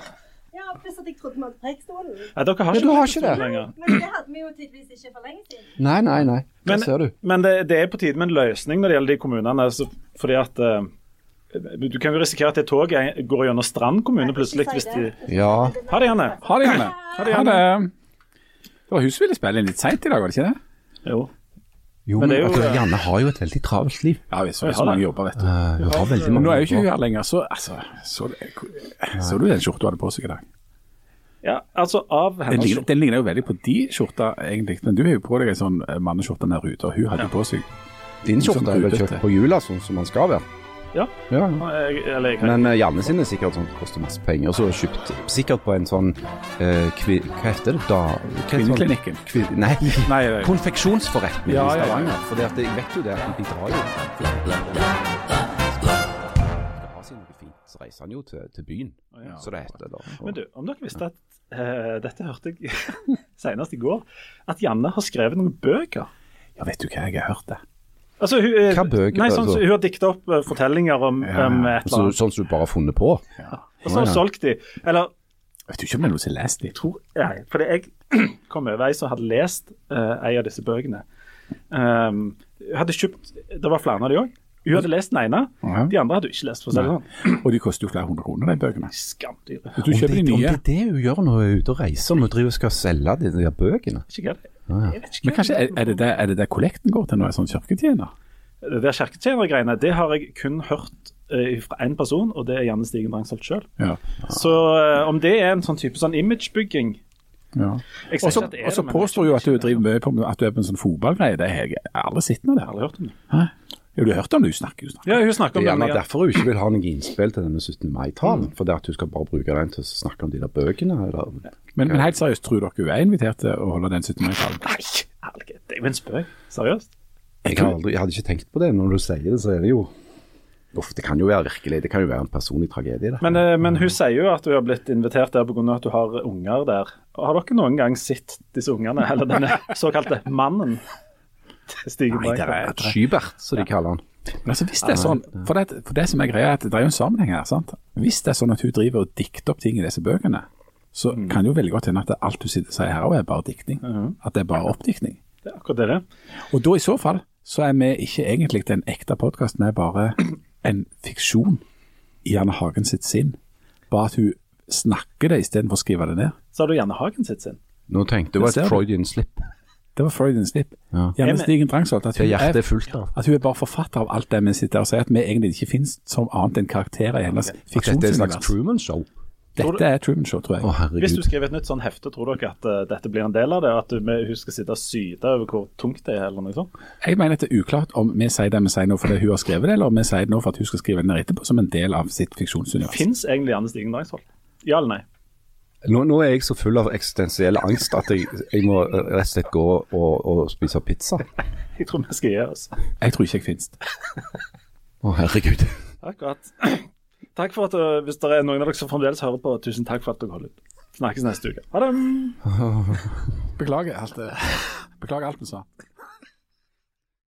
Ja, pluss at jeg trodde vi hadde prekestolen. Nei, dere har ikke, du har ikke det. lenger. Men det hadde vi jo tydeligvis ikke for lenge siden. Nei, nei, nei. Men, Det ser du. men det, det er på tide med en løsning når det gjelder de kommunene. Altså, fordi at uh, Du kan jo risikere at det toget går gjennom Strand kommune plutselig. Hvis de. Ja. Ha det, Janne. Ha det, Janne. Ha det, Janne. Det var hun som ville spille inn litt seint i dag, var det ikke det? Jo. Jo, Men men, jo- du, Janne har jo et veldig travelt liv. Ja, vi så, Ja, så mange jobber, vet du. Uh, hun har veldig Men mange nå er jo ikke hun her lenger, så altså, så, så du den skjorta du hadde på seg i dag? Ja, altså av Den hennes ligner, den ligner jo veldig på de skjorta, egentlig. Men du har jo på deg en sånn eh, manneskjorte nede ute, og hun hadde ja. på seg Din skjorte er vel Sånn kjøpt på jula, sånn som man skal være. Ja. ja. Jeg- Eller jeg Men uh, Janne sin er sikkert sånn koster masse penger. Og så kjøpt sikkert på en sånn uh, kvi, Hva heter det? Da, det? Kvinneklinikken. Kvi, nei, Nei, det- konfeksjonsforretning Ja, i ja. Stavanger. For jeg vet jo det at de drar jo Skal ha seg noe fint, så reiser han jo til, til byen, så det heter. da. Men du, om dere visste at eh, Dette hørte jeg senest i går. At Janne har skrevet noen bøker. Ja, vet du hva, jeg har hørt det. Altså, hun, eh, Hva bøker, Nei, sånn, altså? Hun har dikta opp eh, fortellinger om, Ja, om et eller annet. sånn som du bare har funnet på? Og så har hun solgt de. Eller Vet du ikke om det er noen som har lest de? tror Nei, fordi jeg kom over ei som hadde lest uh, ei av disse bøkene. Um, hadde kjøpt Det var flere av de òg. Hun hadde lest den ene, Ja. de andre hadde hun ikke lest. for å si det sånn. Og de koster jo flere hundre kroner, de bøkene. Skamdyre. Hvis du kjøper de det, om det er det hun gjør når hun er ute og reiser, når hun driver og skal selge de der bøkene? Ikke det er. Jeg Men kanskje er, er det der, er det der kollekten går til nå, en sånn kirketjener? Det der kirketjenergreiene, det har jeg kun hørt eh, fra én person, og det er Janne Stigen Drangsholt sjøl. Ja. Så eh, om det er en sånn type sånn imagebygging ja. Og så er påstår jeg jo at du driver mye på at du er på en sånn fotballgreie. Det har jeg aldri sett noe Jeg der. aldri hørt om det. Hæ? Jo, du har hørt om det, hun snakker jo snakker. Ja, hun snakker Det om er gjerne derfor hun ikke vil ha noe innspill til denne 17. mai-talen. For det at hun skal bare bruke den til å snakke om de der bøkene. Eller. Men, men helt seriøst, tror dere hun er invitert til å holde den 17. mai-talen? Nei, herlighet, det er jo en spøk. Seriøst. Jeg, aldri, jeg hadde ikke tenkt på det. Når du sier det, så er det jo Uff, det kan jo være virkelig. Det kan jo være en personlig tragedie, det. Men, eh, men hun sier jo at hun har blitt invitert der pga. at du har unger der. Har dere noen gang sett disse ungene, eller denne såkalte mannen Stigen Nei, det er er, Skybert, som de kaller han. Men altså, hvis det er sånn, for det, for det som er greia, er at det er jo en sammenheng her. sant? Hvis det er sånn at hun driver og dikter opp ting i disse bøkene, så kan det jo veldig godt hende at det alt du sier her også er bare diktning. At det er bare oppdiktning. Det er akkurat det det. Og da i så fall så er vi ikke egentlig en ekte podkast, vi er bare en fiksjon i Janne Hagen sitt sinn. Bare at hun snakker det istedenfor å skrive det ned. Så har du Janne Hagen sitt sinn? Nå tenkte hun et. Freudian slip. Det var Freudian slip. Ja. Men- Stigen Drangsholt. At hun, er er, fullt av. at hun er bare forfatter av alt det vi sitter og sier, at vi egentlig ikke finnes som annet enn karakterer i hennes At dette er et slags fiksjonsunivers. Truman-show. Dette er Truman Show, tror jeg. Oh, Hvis du skriver et nytt sånn hefte, tror dere at uh, dette blir en del av det? At hun skal sitte og syte over hvor tungt det er, eller noe sånt? Jeg mener at det er uklart om vi sier det vi sier nå fordi hun har skrevet det, eller om vi sier det nå for at hun skal skrive det ned etterpå som en del av sitt fiksjonsunivers. Fins egentlig Janne Stigen Drangsvold? Ja eller nei? Nå, nå er jeg så full av eksistensiell angst at jeg, jeg må eh, rett og slett gå og, og spise pizza. Jeg tror vi skal gi oss. Jeg tror ikke jeg finnes. Å, herregud. Akkurat. Takk for at uh, Hvis det er noen av dere som fremdeles hører på, tusen takk for at dere holder ut. Snakkes neste uke. Ha det. Beklager alt det. Beklager alt vi sa.